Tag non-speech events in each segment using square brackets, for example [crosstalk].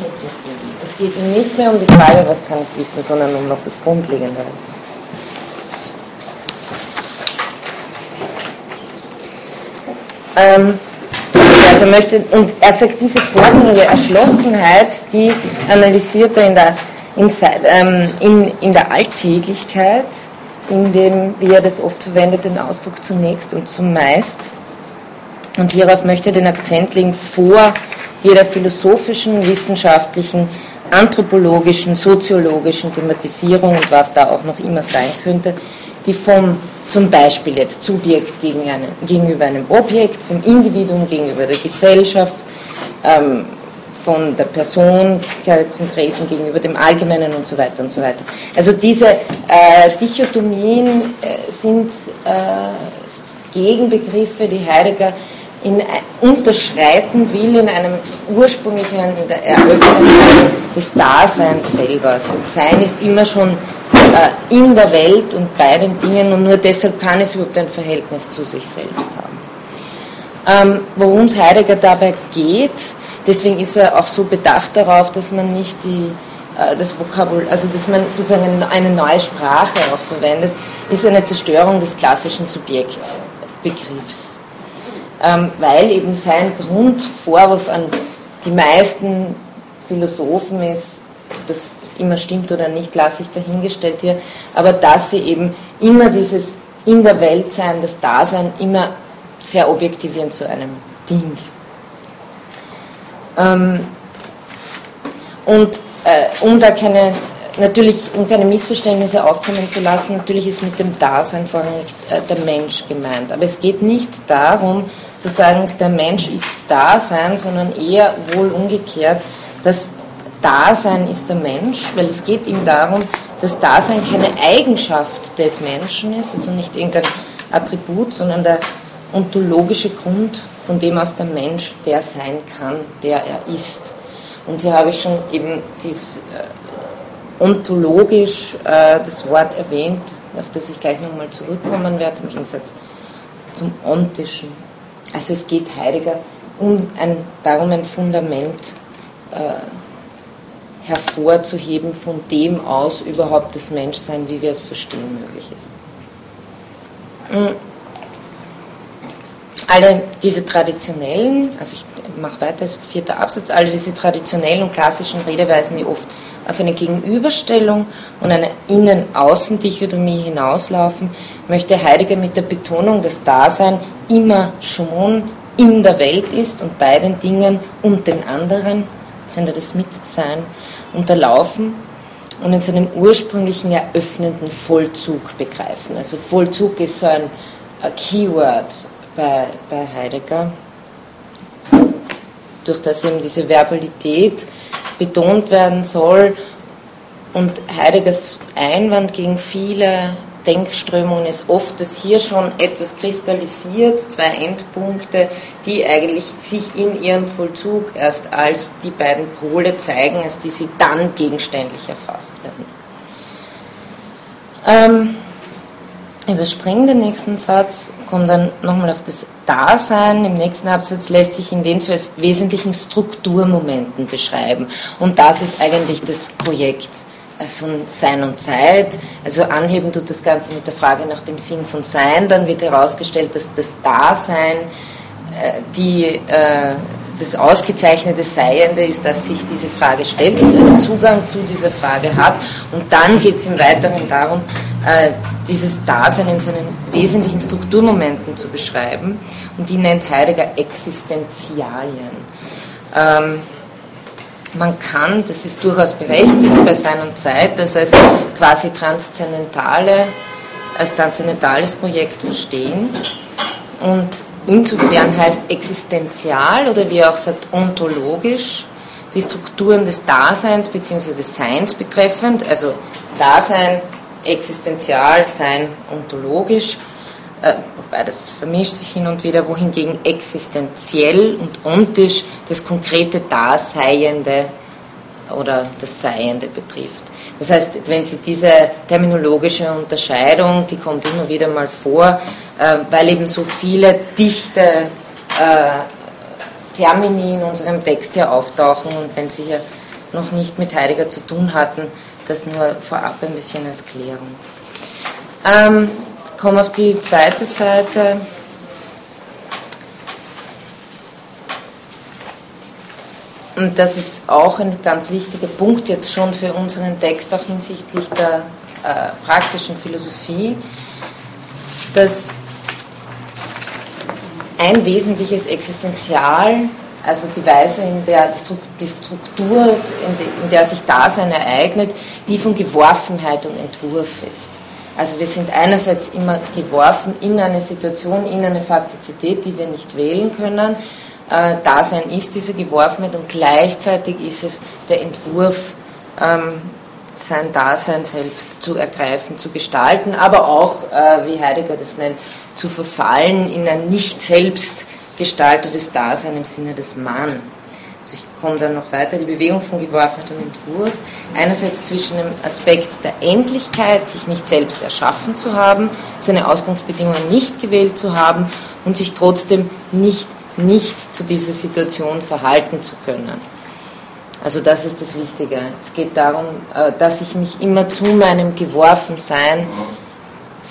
Kenntnistheorie. Es geht ihm nicht mehr um die Frage, was kann ich wissen, sondern um noch was Grundlegenderes. Ähm, also möchte, und er sagt, diese vorgängige Erschlossenheit, die analysiert er in der, in, ähm, in, in der Alltäglichkeit, in dem, wie er das oft verwendet, den Ausdruck zunächst und zumeist. Und hierauf möchte er den Akzent legen vor jeder philosophischen, wissenschaftlichen, anthropologischen, soziologischen Thematisierung und was da auch noch immer sein könnte, die vom zum Beispiel jetzt Subjekt gegen einen, gegenüber einem Objekt, vom Individuum gegenüber der Gesellschaft, ähm, von der Person der konkreten gegenüber dem Allgemeinen und so weiter und so weiter. Also diese äh, Dichotomien äh, sind äh, Gegenbegriffe, die Heidegger in, unterschreiten will in einem ursprünglichen Eröffnung des Daseins selber. Also Sein ist immer schon äh, in der Welt und bei den Dingen und nur deshalb kann es überhaupt ein Verhältnis zu sich selbst haben. Ähm, worum es Heidegger dabei geht, deswegen ist er auch so bedacht darauf, dass man nicht die, äh, das Vokabular, also dass man sozusagen eine neue Sprache auch verwendet, ist eine Zerstörung des klassischen Subjektbegriffs. Ähm, weil eben sein Grundvorwurf an die meisten Philosophen ist, das immer stimmt oder nicht, lasse ich dahingestellt hier, aber dass sie eben immer dieses in der Welt sein, das Dasein immer verobjektivieren zu einem Ding. Ähm, und äh, um da keine, natürlich, um keine Missverständnisse aufkommen zu lassen, natürlich ist mit dem Dasein vorrangig äh, der Mensch gemeint. Aber es geht nicht darum, zu sagen, der Mensch ist Dasein, sondern eher wohl umgekehrt, dass Dasein ist der Mensch, weil es geht ihm darum, dass Dasein keine Eigenschaft des Menschen ist, also nicht irgendein Attribut, sondern der ontologische Grund, von dem aus der Mensch der sein kann, der er ist. Und hier habe ich schon eben dies, äh, ontologisch äh, das Wort erwähnt, auf das ich gleich nochmal zurückkommen werde, im Gegensatz zum ontischen. Also es geht Heidegger um ein, darum, ein Fundament äh, hervorzuheben, von dem aus überhaupt das Menschsein, wie wir es verstehen, möglich ist. Hm. Alle diese traditionellen, also ich mache weiter, vierter Absatz, alle diese traditionellen und klassischen Redeweisen, die oft auf eine Gegenüberstellung und eine Innen-Außen-Dichotomie hinauslaufen, möchte Heidegger mit der Betonung, dass Dasein immer schon in der Welt ist und bei den Dingen und den anderen, sind das Mitsein, unterlaufen und in seinem ursprünglichen eröffnenden Vollzug begreifen. Also Vollzug ist so ein Keyword bei, bei Heidegger, durch das eben diese Verbalität betont werden soll und Heideggers Einwand gegen viele Denkströmungen ist oft, dass hier schon etwas kristallisiert, zwei Endpunkte, die eigentlich sich in ihrem Vollzug erst als die beiden Pole zeigen, als die sie dann gegenständlich erfasst werden. Ähm, überspringen den nächsten Satz, komme dann nochmal auf das Dasein. Im nächsten Absatz lässt sich in den für wesentlichen Strukturmomenten beschreiben. Und das ist eigentlich das Projekt äh, von Sein und Zeit. Also anheben tut das Ganze mit der Frage nach dem Sinn von Sein. Dann wird herausgestellt, dass das Dasein äh, die, äh, das ausgezeichnete Seiende ist, dass sich diese Frage stellt, dass er Zugang zu dieser Frage hat. Und dann geht es im Weiteren darum, dieses Dasein in seinen wesentlichen Strukturmomenten zu beschreiben. Und die nennt Heidegger Existenzialien. Ähm, man kann, das ist durchaus berechtigt bei Sein und Zeit, das als quasi transzendentale, als transzendentales Projekt verstehen. Und insofern heißt existenzial oder wie er auch sagt ontologisch die Strukturen des Daseins bzw. des Seins betreffend, also Dasein, existenzial, Sein ontologisch, äh, wobei das vermischt sich hin und wieder, wohingegen existenziell und ontisch das konkrete Daseiende oder das Seiende betrifft. Das heißt, wenn Sie diese terminologische Unterscheidung, die kommt immer wieder mal vor, äh, weil eben so viele dichte äh, Termini in unserem Text hier auftauchen und wenn Sie hier noch nicht mit Heidegger zu tun hatten. Das nur vorab ein bisschen als Klärung. Ähm, komme auf die zweite Seite. Und das ist auch ein ganz wichtiger Punkt jetzt schon für unseren Text, auch hinsichtlich der äh, praktischen Philosophie, dass ein wesentliches Existenzial, also die Weise, in der die Struktur, in der sich Dasein ereignet, die von Geworfenheit und Entwurf ist. Also wir sind einerseits immer geworfen in eine Situation, in eine Faktizität, die wir nicht wählen können. Äh, Dasein ist diese Geworfenheit und gleichzeitig ist es der Entwurf, ähm, sein Dasein selbst zu ergreifen, zu gestalten, aber auch, äh, wie Heidegger das nennt, zu verfallen in ein nicht selbst gestaltetes Dasein im Sinne des Mann. Also ich komme dann noch weiter, die Bewegung von Geworfenheit und Entwurf. Einerseits zwischen dem Aspekt der Endlichkeit, sich nicht selbst erschaffen zu haben, seine Ausgangsbedingungen nicht gewählt zu haben und sich trotzdem nicht, nicht zu dieser Situation verhalten zu können. Also das ist das Wichtige. Es geht darum, äh, dass ich mich immer zu meinem Geworfensein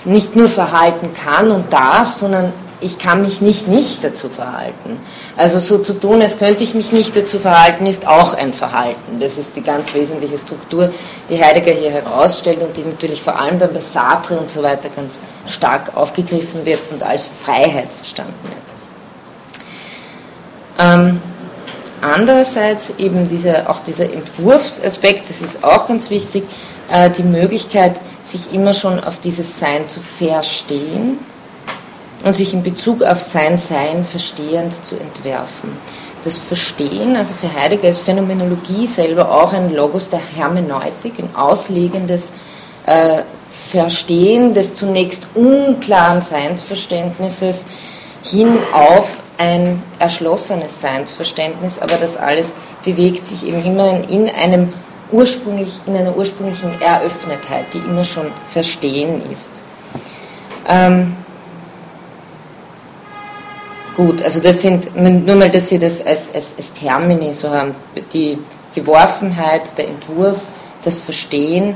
nicht nur verhalten kann und darf, sondern ich kann mich nicht nicht dazu verhalten. Also so zu tun, als könnte ich mich nicht dazu verhalten, ist auch ein Verhalten. Das ist die ganz wesentliche Struktur, die Heidegger hier herausstellt und die natürlich vor allem dann bei Sartre und so weiter ganz stark aufgegriffen wird und als Freiheit verstanden wird. Ähm, andererseits eben diese, auch dieser Entwurfsaspekt, das ist auch ganz wichtig, äh, die Möglichkeit, sich immer schon auf dieses Sein zu verstehen und sich in Bezug auf sein Sein verstehend zu entwerfen. Das Verstehen, also für Heidegger ist Phänomenologie selber auch ein Logos der Hermeneutik, ein auslegendes äh, Verstehen des zunächst unklaren Seinsverständnisses hin auf ein erschlossenes Seinsverständnis, aber das alles bewegt sich eben immer in einem ursprünglich, in einer ursprünglichen Eröffnetheit, die immer schon Verstehen ist. Ähm, gut, also das sind, nur mal, dass Sie das als, als, als Termini so haben, die Geworfenheit, der Entwurf, das Verstehen.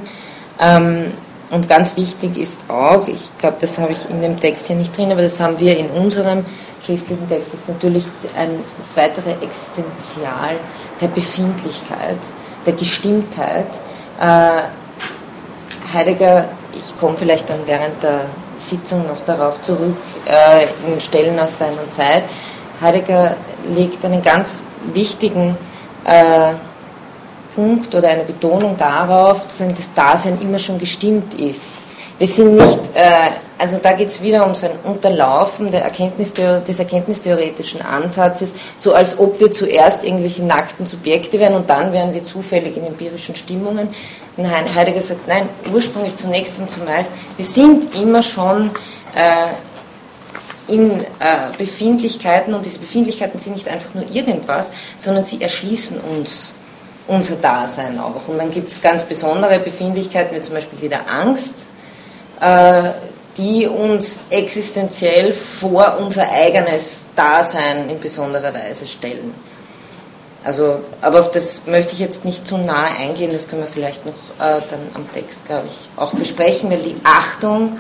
Ähm, und ganz wichtig ist auch, ich glaube, das habe ich in dem Text hier nicht drin, aber das haben wir in unserem schriftlichen Text, ist natürlich ein, das weitere Existenzial der Befindlichkeit der Gestimmtheit. Äh, Heidegger, ich komme vielleicht dann während der Sitzung noch darauf zurück, äh, in Stellen aus seiner Zeit. Heidegger legt einen ganz wichtigen äh, Punkt oder eine Betonung darauf, dass das Dasein immer schon gestimmt ist. Wir sind nicht, äh, also da geht es wieder um so ein Unterlaufen der Erkenntnistheor des erkenntnistheoretischen Ansatzes, so als ob wir zuerst irgendwelche nackten Subjekte wären und dann wären wir zufällig in empirischen Stimmungen. Nein, Heidegger sagt, nein, ursprünglich zunächst und zumeist, wir sind immer schon äh, in äh, Befindlichkeiten und diese Befindlichkeiten sind nicht einfach nur irgendwas, sondern sie erschließen uns unser Dasein auch. Und dann gibt es ganz besondere Befindlichkeiten, wie zum Beispiel die der Angst, die uns existenziell vor unser eigenes Dasein in besonderer Weise stellen. Also, aber auf das möchte ich jetzt nicht zu nahe eingehen, das können wir vielleicht noch äh, dann am Text, glaube ich, auch besprechen, weil die Achtung,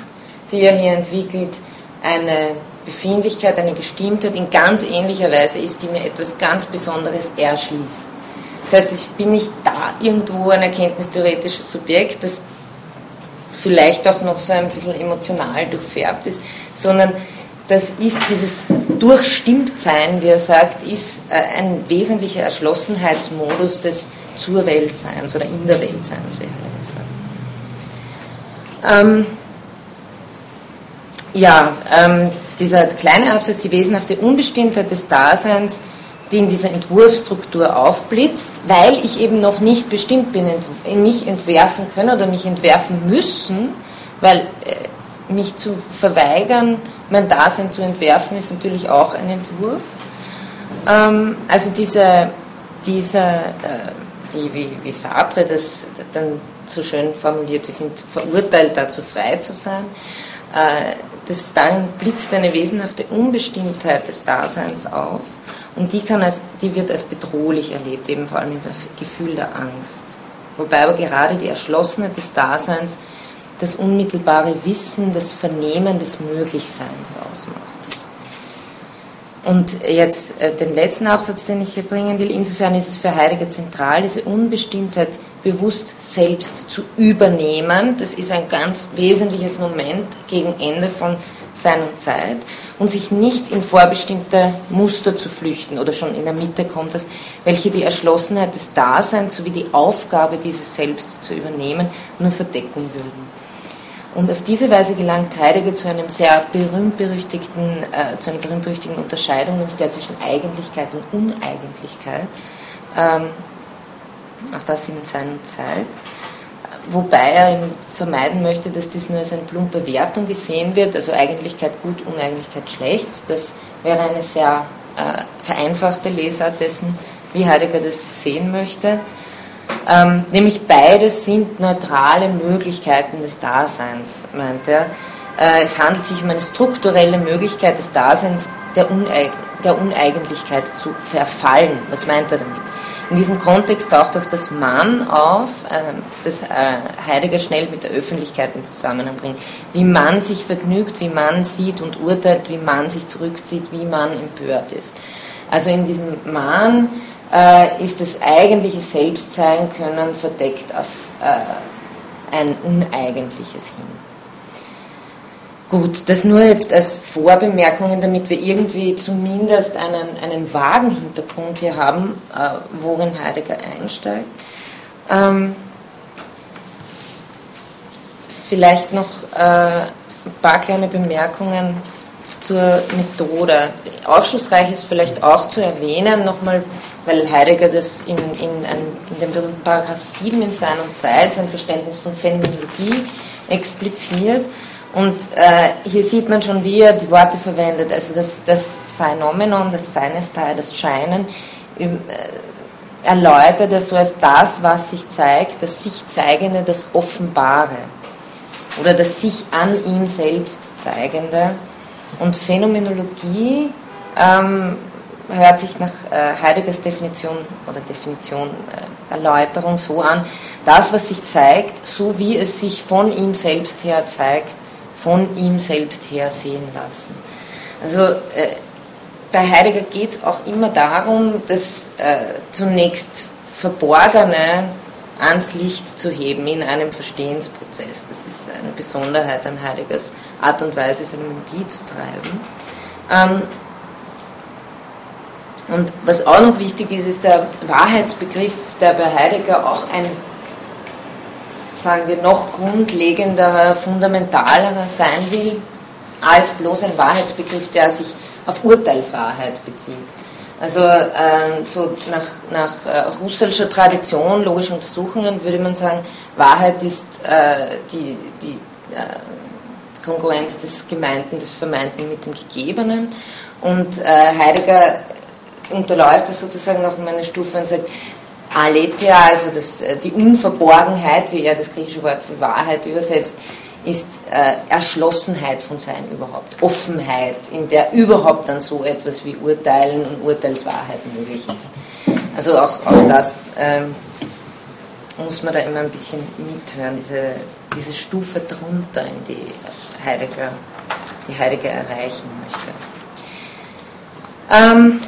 die er hier entwickelt, eine Befindlichkeit, eine Gestimmtheit in ganz ähnlicher Weise ist, die mir etwas ganz Besonderes erschließt. Das heißt, ich bin nicht da irgendwo ein erkenntnistheoretisches Subjekt, das vielleicht auch noch so ein bisschen emotional durchfärbt ist, sondern das ist dieses Durchstimmtsein, wie er sagt, ist äh, ein wesentlicher Erschlossenheitsmodus des zur Weltseins oder in der Weltseins, wie er das sagt. Ähm, ja, ähm, dieser kleine Absatz, die wesenhafte Unbestimmtheit des Daseins, die in dieser Entwurfsstruktur aufblitzt, weil ich eben noch nicht bestimmt bin, mich entwerfen können oder mich entwerfen müssen, weil äh, mich zu verweigern, mein Dasein zu entwerfen, ist natürlich auch ein Entwurf. Ähm, also diese, diese äh, wie, wie, wie Sartre das dann so schön formuliert, wir sind verurteilt dazu frei zu sein, äh, das, dann blitzt eine wesenhafte Unbestimmtheit des Daseins auf Und die, kann als, die wird als bedrohlich erlebt, eben vor allem im Gefühl der Angst. Wobei aber gerade die Erschlossenheit des Daseins das unmittelbare Wissen, das Vernehmen des Möglichseins ausmacht. Und jetzt äh, den letzten Absatz, den ich hier bringen will, insofern ist es für Heidegger zentral, diese Unbestimmtheit bewusst selbst zu übernehmen. Das ist ein ganz wesentliches Moment gegen Ende von seiner Zeit und sich nicht in vorbestimmte Muster zu flüchten oder schon in der Mitte kommt das, welche die Erschlossenheit des Daseins sowie die Aufgabe, dieses Selbst zu übernehmen, nur verdecken würden. Und auf diese Weise gelangt Heidegger zu einem sehr berühmt-berüchtigten, äh, zu einer berühmt-berüchtigten Unterscheidung, nämlich der zwischen Eigentlichkeit und Uneigentlichkeit. Ähm, auch das in seiner Zeit. Wobei er vermeiden möchte, dass dies nur als eine plumpe Wertung gesehen wird, also Eigentlichkeit gut, Uneigentlichkeit schlecht. Das wäre eine sehr äh, vereinfachte Lesart dessen, wie Heidegger das sehen möchte. Ähm, nämlich beides sind neutrale Möglichkeiten des Daseins, meint er. Äh, es handelt sich um eine strukturelle Möglichkeit des Daseins, der, Uneig der Uneigentlichkeit zu verfallen. Was meint er damit? In diesem Kontext taucht auch das Mann auf, äh, das äh, Heidegger schnell mit der Öffentlichkeit in Zusammenhang bringt. Wie man sich vergnügt, wie man sieht und urteilt, wie man sich zurückzieht, wie man empört ist. Also in diesem Mann äh, ist das eigentliche Selbstsein können verdeckt auf äh, ein uneigentliches hin. Gut, das nur jetzt als Vorbemerkungen, damit wir irgendwie zumindest einen, einen vagen Hintergrund hier haben, äh, worin Heidegger einsteigt. Ähm, vielleicht noch äh, ein paar kleine Bemerkungen zur Methode. Aufschlussreich ist vielleicht auch zu erwähnen, nochmal, weil Heidegger das in, in, in dem berühmten Paragraph 7 in seiner Zeit, sein Verständnis von Phänomenologie expliziert. Und äh, hier sieht man schon, wie er die Worte verwendet. Also das, das Phänomenon, das Feinesteil, das Scheinen, äh, erläutert er so als das, was sich zeigt, das sich zeigende, das Offenbare. Oder das sich an ihm selbst zeigende. Und Phänomenologie ähm, hört sich nach äh, Heideggers Definition oder Definition, äh, Erläuterung so an, das, was sich zeigt, so wie es sich von ihm selbst her zeigt, von ihm selbst her sehen lassen. Also äh, bei Heidegger geht es auch immer darum, das äh, zunächst Verborgene ans Licht zu heben in einem Verstehensprozess. Das ist eine Besonderheit an Heideggers Art und Weise, Phänomenologie zu treiben. Ähm, und was auch noch wichtig ist, ist der Wahrheitsbegriff, der bei Heidegger auch ein, sagen wir, noch grundlegender, fundamentalerer sein will, als bloß ein Wahrheitsbegriff, der sich auf Urteilswahrheit bezieht. Also äh, so nach, nach äh, husserlscher Tradition, logische Untersuchungen, würde man sagen, Wahrheit ist äh, die, die äh, Konkurrenz des Gemeinten, des Vermeinten mit dem Gegebenen. Und äh, Heidegger unterläuft das sozusagen noch in einer Stufe und sagt, Aletheia, also das, äh, die Unverborgenheit, wie er das griechische Wort für Wahrheit übersetzt, ist äh, Erschlossenheit von Sein überhaupt, Offenheit, in der überhaupt dann so etwas wie Urteilen und Urteilswahrheit möglich ist. Also auch, auch das ähm, muss man da immer ein bisschen mithören, diese, diese Stufe drunter, in die Heidegger, die Heidegger erreichen möchte. Ähm,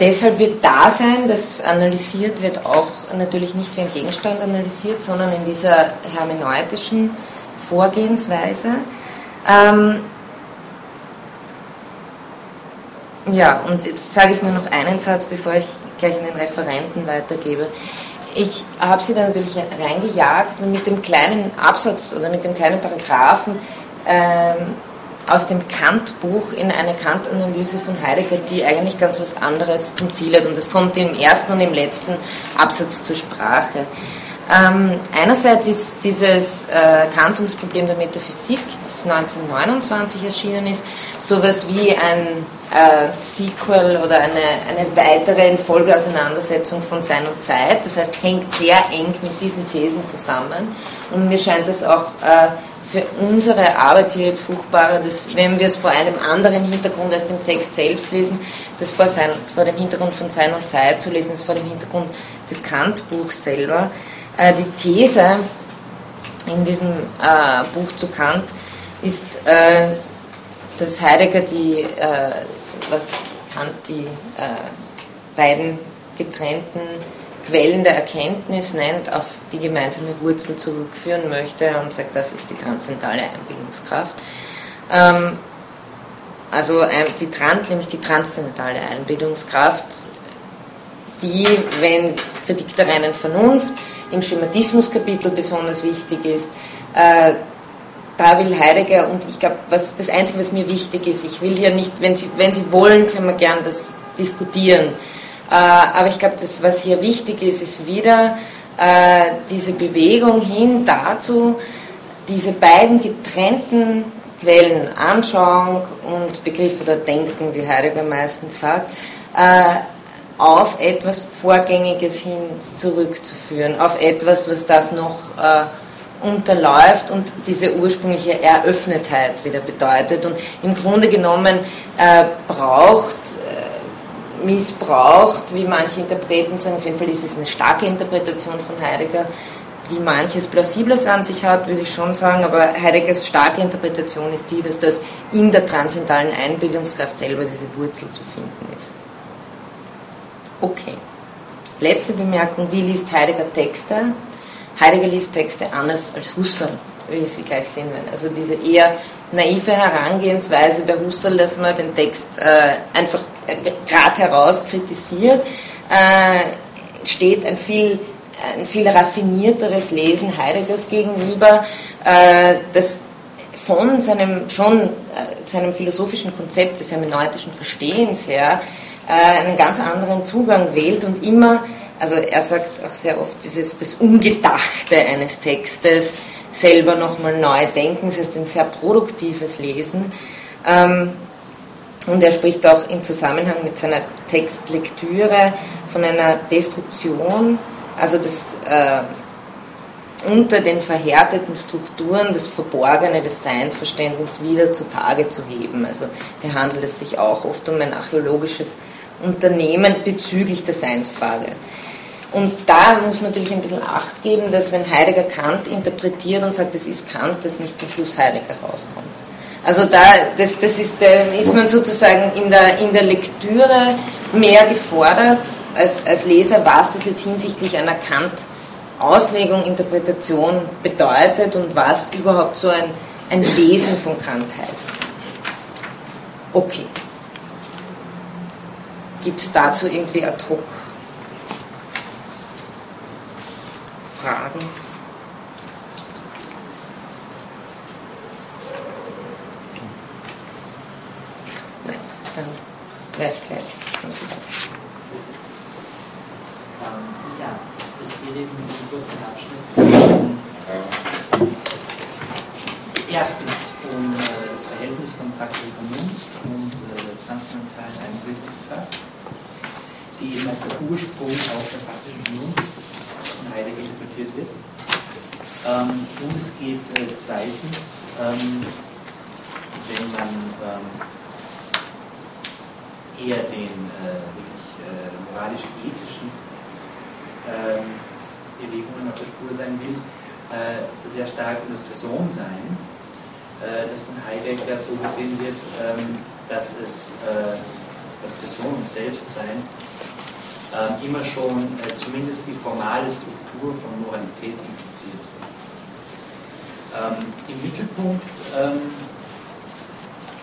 deshalb wird Dasein, das analysiert wird, auch natürlich nicht wie ein Gegenstand analysiert, sondern in dieser hermeneutischen Vorgehensweise. Ähm, ja, und jetzt sage ich nur noch einen Satz, bevor ich gleich an den Referenten weitergebe. Ich habe sie da natürlich reingejagt und mit dem kleinen Absatz oder mit dem kleinen Paragraphen ähm, aus dem Kant-Buch in eine Kant-Analyse von Heidegger, die eigentlich ganz was anderes zum Ziel hat. Und das kommt im ersten und im letzten Absatz zur Sprache. Ähm, einerseits ist dieses äh, Kant und das Problem der Metaphysik, das 1929 erschienen ist, sowas wie ein äh, Sequel oder eine, eine weitere in Folgeauseinandersetzung von Sein und Zeit. Das heißt, hängt sehr eng mit diesen Thesen zusammen. Und mir scheint das auch äh, für unsere Arbeit hier jetzt fruchtbarer, dass, wenn wir es vor einem anderen Hintergrund als dem Text selbst lesen, das vor, sein, vor dem Hintergrund von Sein und Zeit zu lesen, ist vor dem Hintergrund des Kant-Buchs selber. Äh, die These in diesem äh, Buch zu Kant ist, äh, dass Heidegger die, äh, was Kant die äh, beiden getrennten Quellen der Erkenntnis nennt, auf die gemeinsame Wurzel zurückführen möchte und sagt, das ist die transzendentale Einbildungskraft. Ähm, also die nämlich die transzendentale Einbildungskraft, die, wenn Kritik der reinen Vernunft im Schematismuskapitel besonders wichtig ist, äh, da will Heidegger, und ich glaube, das Einzige, was mir wichtig ist, ich will hier nicht, wenn Sie, wenn Sie wollen, können wir gern das diskutieren. Äh, aber ich glaube, das, was hier wichtig ist, ist wieder äh, diese Bewegung hin dazu, diese beiden getrennten Quellen, Anschauung und Begriff oder Denken, wie Heidegger meistens sagt, äh, auf etwas Vorgängiges hin zurückzuführen, auf etwas, was das noch unterläuft und diese ursprüngliche Eröffnetheit wieder bedeutet. Und im Grunde genommen braucht missbraucht, wie manche Interpreten sagen. Auf jeden Fall ist es eine starke Interpretation von Heidegger, die manches Plausibles an sich hat, würde ich schon sagen, aber Heideggers starke Interpretation ist die, dass das in der transzendentalen Einbildungskraft selber diese Wurzel zu finden ist. Okay. Letzte Bemerkung, wie liest Heidegger Texte? Heidegger liest Texte anders als Husserl, wie Sie gleich sehen werden. Also diese eher naive Herangehensweise bei Husserl, dass man den Text äh, einfach gerade heraus kritisiert, äh, steht ein viel, ein viel raffinierteres Lesen Heideggers gegenüber, äh, das von seinem schon äh, seinem philosophischen Konzept des hermeneutischen Verstehens her äh, einen ganz anderen Zugang wählt und immer, also er sagt auch sehr oft, dieses das Ungedachte eines Textes selber nochmal neu denken, das heißt ein sehr produktives Lesen. Ähm, und er spricht auch im Zusammenhang mit seiner Textlektüre von einer Destruktion, also das äh, unter den verhärteten Strukturen das Verborgene des Seinsverständnisses wieder zutage zu heben. Also hier handelt es sich auch oft um ein archäologisches Unternehmen bezüglich der Seinsfrage. Und da muss man natürlich ein bisschen Acht geben, dass wenn Heidegger Kant interpretiert und sagt, es ist Kant, dass nicht zum Schluss Heidegger rauskommt. Also da, das, das ist, ist man sozusagen in der, in der Lektüre mehr gefordert als, als Leser, was das jetzt hinsichtlich einer Kant-Auslegung, Interpretation bedeutet und was überhaupt so ein, ein Lesen von Kant heißt. Okay. Gibt es dazu irgendwie ad hoc Fragen? Nein, dann wäre ich gleich. Ähm, ja, es geht eben einen kurzen Abschnitt. Erstens um äh, das Verhältnis von Vernunft und äh, transzendentalen Einbildungskraft, die eben als der Ursprung auch der faktischen Vernunft Heidegger interpretiert wird. Ähm, und es geht äh, zweitens, ähm, wenn man ähm, eher den äh, wirklich äh, moralisch-ethischen ähm, Bewegungen auf der Spur sein will, äh, sehr stark um das Personsein, äh, das von Heidegger so gesehen wird, ähm, dass es äh, das Person und Selbstsein äh, immer schon zumindest die formale Struktur von Moralität impliziert. Ähm, Im Mittelpunkt ähm,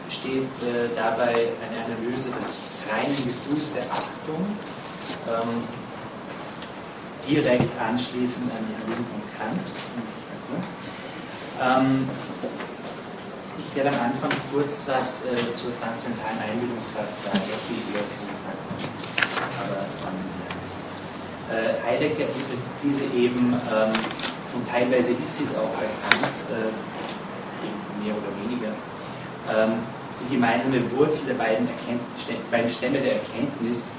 steht äh, dabei eine Analyse des reinen Gefühls der Achtung, ähm, direkt anschließend an die Analyse von Kant. Ähm, ich werde am Anfang kurz was äh, zur transzendentalen Einbildungskraft sagen, was Sie ja schon gesagt haben aber äh, Heidegger diese eben, ähm, und teilweise ist sie es auch erkannt, äh, mehr oder weniger, ähm, die gemeinsame Wurzel der beiden, beiden Stämme der Erkenntnis,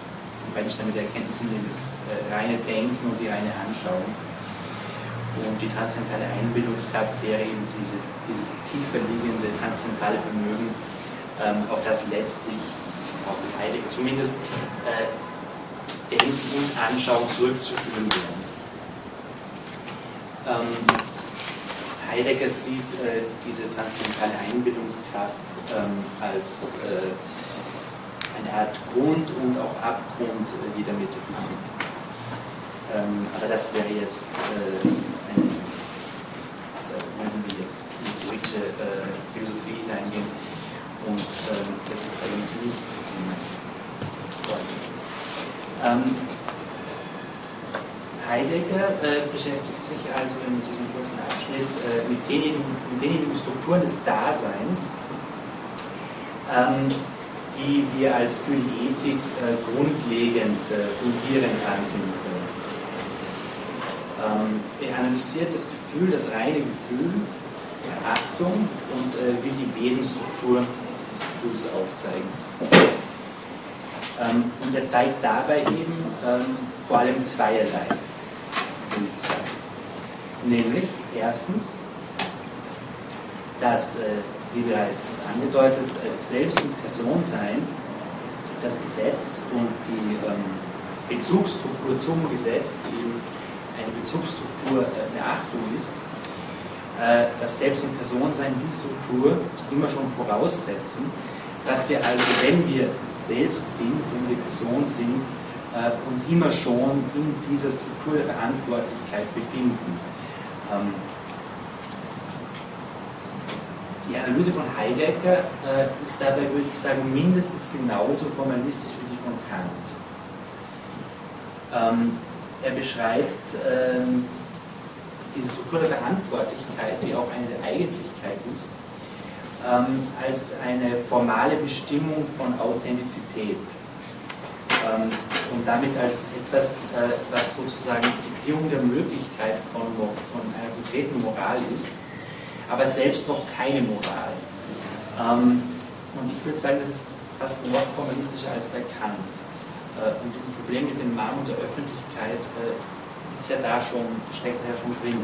die beiden Stämme der Erkenntnis sind das äh, reine Denken und die reine Anschauung. Und die transzendentale Einbildungskraft wäre eben diese, dieses tiefer liegende transzendentale Vermögen, ähm, auf das letztlich auch mit Heidegger zumindest äh, Denken Anschauung zurückzuführen wären. Ähm, Heidegger sieht äh, diese transzendentale Einbildungskraft ähm, als äh, eine Art Grund und auch Abgrund äh, jeder Metaphysik. Ähm, aber das wäre jetzt äh, eine, würden wir jetzt in die theoretische äh, Philosophie hineingehen und ähm, das ist eigentlich nicht ähm, Heidegger äh, beschäftigt sich also in diesem kurzen Abschnitt äh, mit, denjenigen, mit denjenigen Strukturen des Daseins, ähm, die wir als für die Ethik äh, grundlegend äh, fungieren ansehen können. Ähm, er analysiert das Gefühl, das reine Gefühl der Achtung und äh, will die Wesensstruktur dieses Gefühls aufzeigen. Ähm, und er zeigt dabei eben ähm, vor allem zweierlei, würde ich sagen. Nämlich erstens, dass äh, wie bereits angedeutet, äh, Selbst- und Personsein, das Gesetz und die ähm, Bezugsstruktur zum Gesetz, die eben eine Bezugsstruktur äh, der Achtung ist, äh, dass Selbst- und Personsein diese Struktur immer schon voraussetzen, dass wir also, wenn wir selbst sind, wenn wir Person sind, uns immer schon in dieser Struktur der Verantwortlichkeit befinden. Ähm, die Analyse von Heidegger äh, ist dabei, würde ich sagen, mindestens genauso formalistisch wie die von Kant. Ähm, er beschreibt ähm, diese Struktur der Verantwortlichkeit, die auch eine der Eigentlichkeit ist, ähm, als eine formale Bestimmung von Authentizität ähm, und damit als etwas, äh, was sozusagen die Bedingung der Möglichkeit von, von einer konkreten Moral ist aber selbst noch keine Moral. Ähm, und ich würde sagen, das ist fast noch formalistischer als bei Kant. Äh, und dieses Problem mit dem Mammut der Öffentlichkeit äh, ist ja da schon, steckt ja schon drin,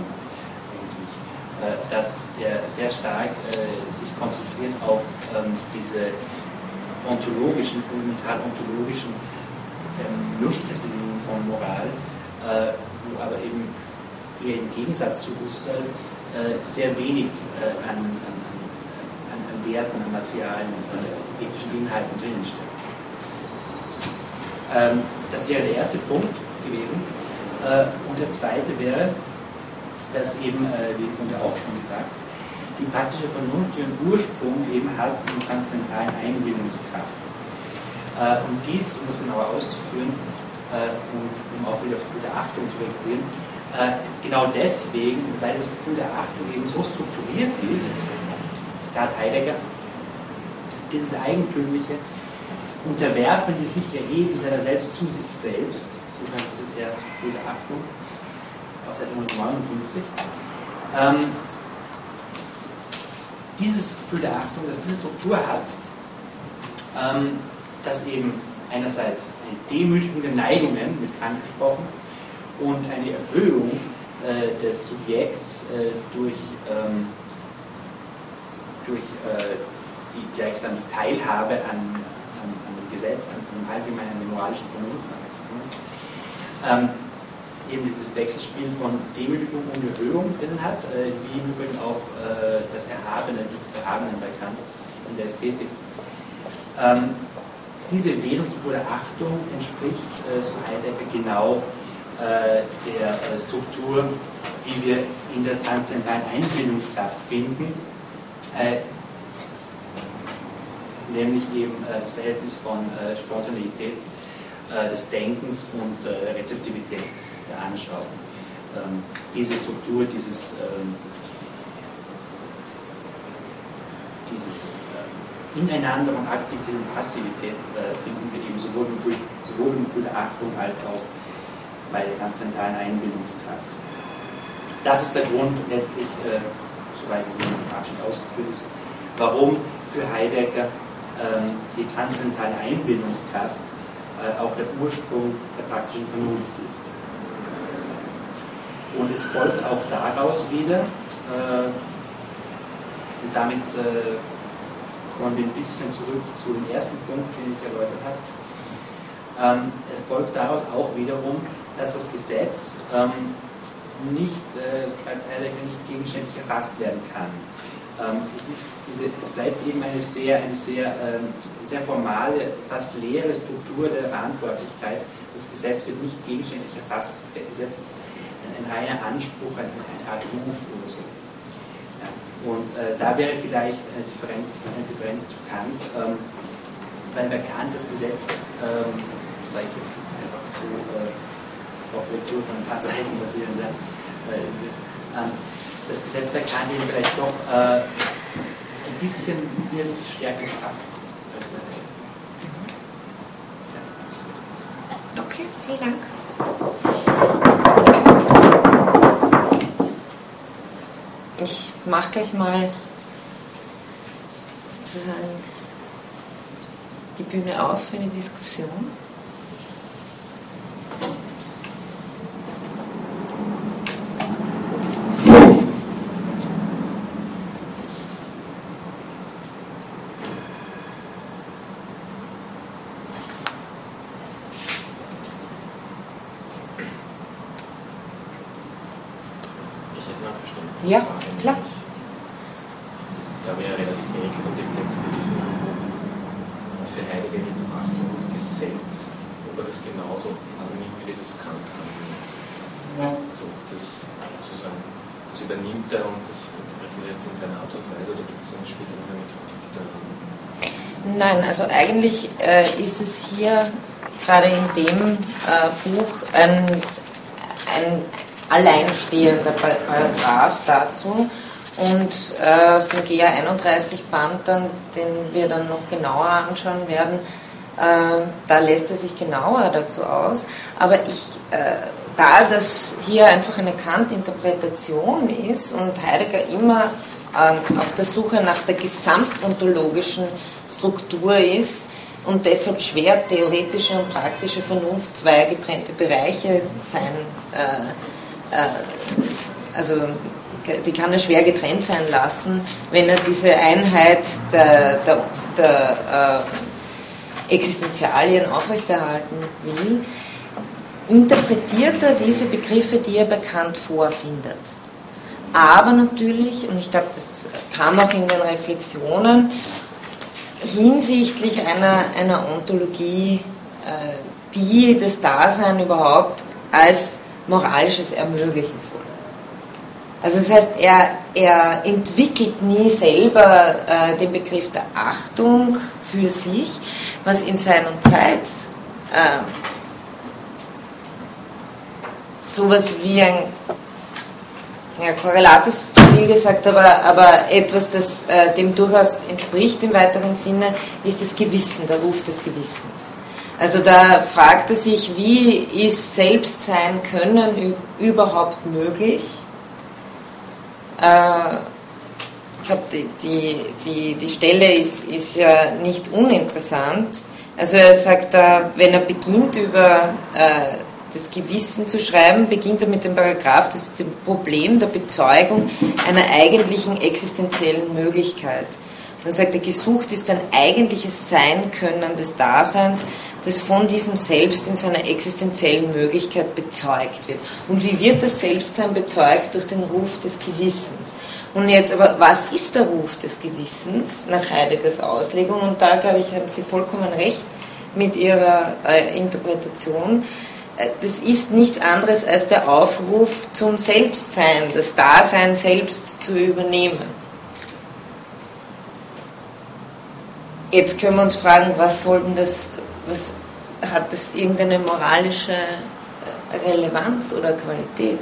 dass er sehr stark äh, sich konzentriert auf ähm, diese ontologischen, fundamental ontologischen ähm, Möglichkeitsbedingungen von Moral, äh, wo aber eben eher im Gegensatz zu Husserl äh, sehr wenig äh, an, an, an, Werten, an Materialien, äh, ethischen Inhalten drinnen steckt. Ähm, das wäre der erste Punkt gewesen. und der zweite wäre, dass eben, wie wurde auch schon gesagt, die praktische Vernunft ihren Ursprung eben hat in der transzendentalen Einbildungskraft. und dies, um es genauer auszuführen, und um auch wieder auf die Achtung zu rekurrieren, äh, genau deswegen, weil das Gefühl der Achtung eben so strukturiert ist, Zitat Heidegger, dieses eigentümliche Unterwerfen, die sich erheben seiner selbst zu sich selbst, so er das Gefühl der Achtung, Seite 159, ähm, dieses Gefühl der Achtung, das diese Struktur hat, ähm, das eben einerseits eine Demütigung der Neigungen, mit Kant gesprochen, und eine Erhöhung äh, des Subjekts äh, durch, ähm, durch äh, die gleichsam die Teilhabe an, an, an, dem Gesetz, an, an allgemeinen moralischen Vernunft. Ähm, eben dieses Wechselspiel von Demütigung und Erhöhung drin hat, äh, wie im Übrigen auch äh, das Erhabene, das Erhabene bei Kant in der Ästhetik. Ähm, diese der Achtung entspricht, äh, so Heidegger, genau äh, der äh, Struktur, die wir in der transzendentalen Einbildungskraft finden, äh, nämlich eben das Verhältnis von Spontaneität des Denkens und Rezeptivität der Anschauung. Ähm, diese Struktur, dieses, ähm, dieses Ineinander von Aktivität und Passivität finden wir eben sowohl im Gefühl, der Achtung als auch bei der transzendentalen Einbildungskraft. Das ist der Grund letztlich, äh, soweit es in dem Abschnitt ausgeführt ist, warum für Heidegger ähm, die transzendentale Einbildungskraft äh, auch der Ursprung der praktischen Vernunft ist. Und es folgt auch daraus wieder, äh, und damit äh, kommen wir ein bisschen zurück zu dem ersten Punkt, den ich erläutert habe. Ähm, es folgt daraus auch wiederum, dass das Gesetz ähm, nicht, äh, nicht gegenständlich erfasst werden kann. Ähm, es, ist diese, es bleibt eben eine sehr, eine sehr, sehr formale, fast leere Struktur der Verantwortlichkeit. Das Gesetz wird nicht gegenständlich erfasst. Das Gesetz ist ein, ein reiner Anspruch, eine, eine Art Ruf oder so. Ja. Und äh, da wäre vielleicht eine Differenz, eine Differenz zu Kant, ähm, weil bei Kant das Gesetz, ähm, sage ich jetzt einfach so, äh, auf Lektüre von ein paar Seiten basierend, äh, das Gesetz bei Kant eben vielleicht doch äh, ein bisschen stärker gefasst ist Okay, vielen Dank. Ich mache gleich mal sozusagen die Bühne auf für eine Diskussion. Ja, klar. Da ja relativ wenig von dem Text gelesen. Für Heidegger es um Achtung und Gesetz, ob er das genauso annimmt, wie das Kant annimmt. Also das sozusagen, das übernimmt er und das jetzt in seiner Art und Weise oder gibt es dann später noch eine Kritik daran? Nein, also eigentlich äh, ist es hier gerade in dem äh, Buch ein, ein alleinstehender Paragraph dazu. Und äh, aus dem GA 31 Band, dann, den wir dann noch genauer anschauen werden, äh, da lässt er sich genauer dazu aus. Aber ich, äh, da das hier einfach eine Kant-Interpretation ist und Heidegger immer ähm, auf der Suche nach der gesamtontologischen Struktur ist, und deshalb schwer theoretische und praktische Vernunft zwei getrennte Bereiche sein äh, also die kann er schwer getrennt sein lassen, wenn er diese Einheit der, der, der äh, Existenzialien aufrechterhalten will, interpretiert er diese Begriffe, die er bekannt vorfindet. Aber natürlich, und ich glaube, das kam auch in den Reflexionen, hinsichtlich einer, einer Ontologie, äh, die das Dasein überhaupt als Moralisches ermöglichen soll. Also das heißt, er, er entwickelt nie selber äh, den Begriff der Achtung für sich, was in Sein und Zeit äh, sowas wie ein ja, Korrelat ist zu viel gesagt, aber, aber etwas, das äh, dem durchaus entspricht im weiteren Sinne, ist das Gewissen, der Ruf des Gewissens. Also da fragt er sich, wie ist Selbstsein können überhaupt möglich? Äh, ich glaube, die, die, die, die Stelle ist, ist ja nicht uninteressant. Also er sagt da, wenn er beginnt über äh, das Gewissen zu schreiben, beginnt er mit dem Paragraph, das dem Problem der Bezeugung einer eigentlichen existenziellen Möglichkeit. Dann sagt er, gesucht ist ein eigentliches Sein-Können des Daseins, das von diesem Selbst in seiner existenziellen Möglichkeit bezeugt wird. Und wie wird das Selbstsein bezeugt? Durch den Ruf des Gewissens. Und jetzt aber, was ist der Ruf des Gewissens nach Heideggers Auslegung? Und da, glaube ich, haben Sie vollkommen recht mit Ihrer äh, Interpretation. Äh, das ist nichts anderes als der Aufruf zum Selbstsein, das Dasein selbst zu übernehmen. Jetzt können wir uns fragen, was soll denn das was, hat das irgendeine moralische äh, Relevanz oder Qualität?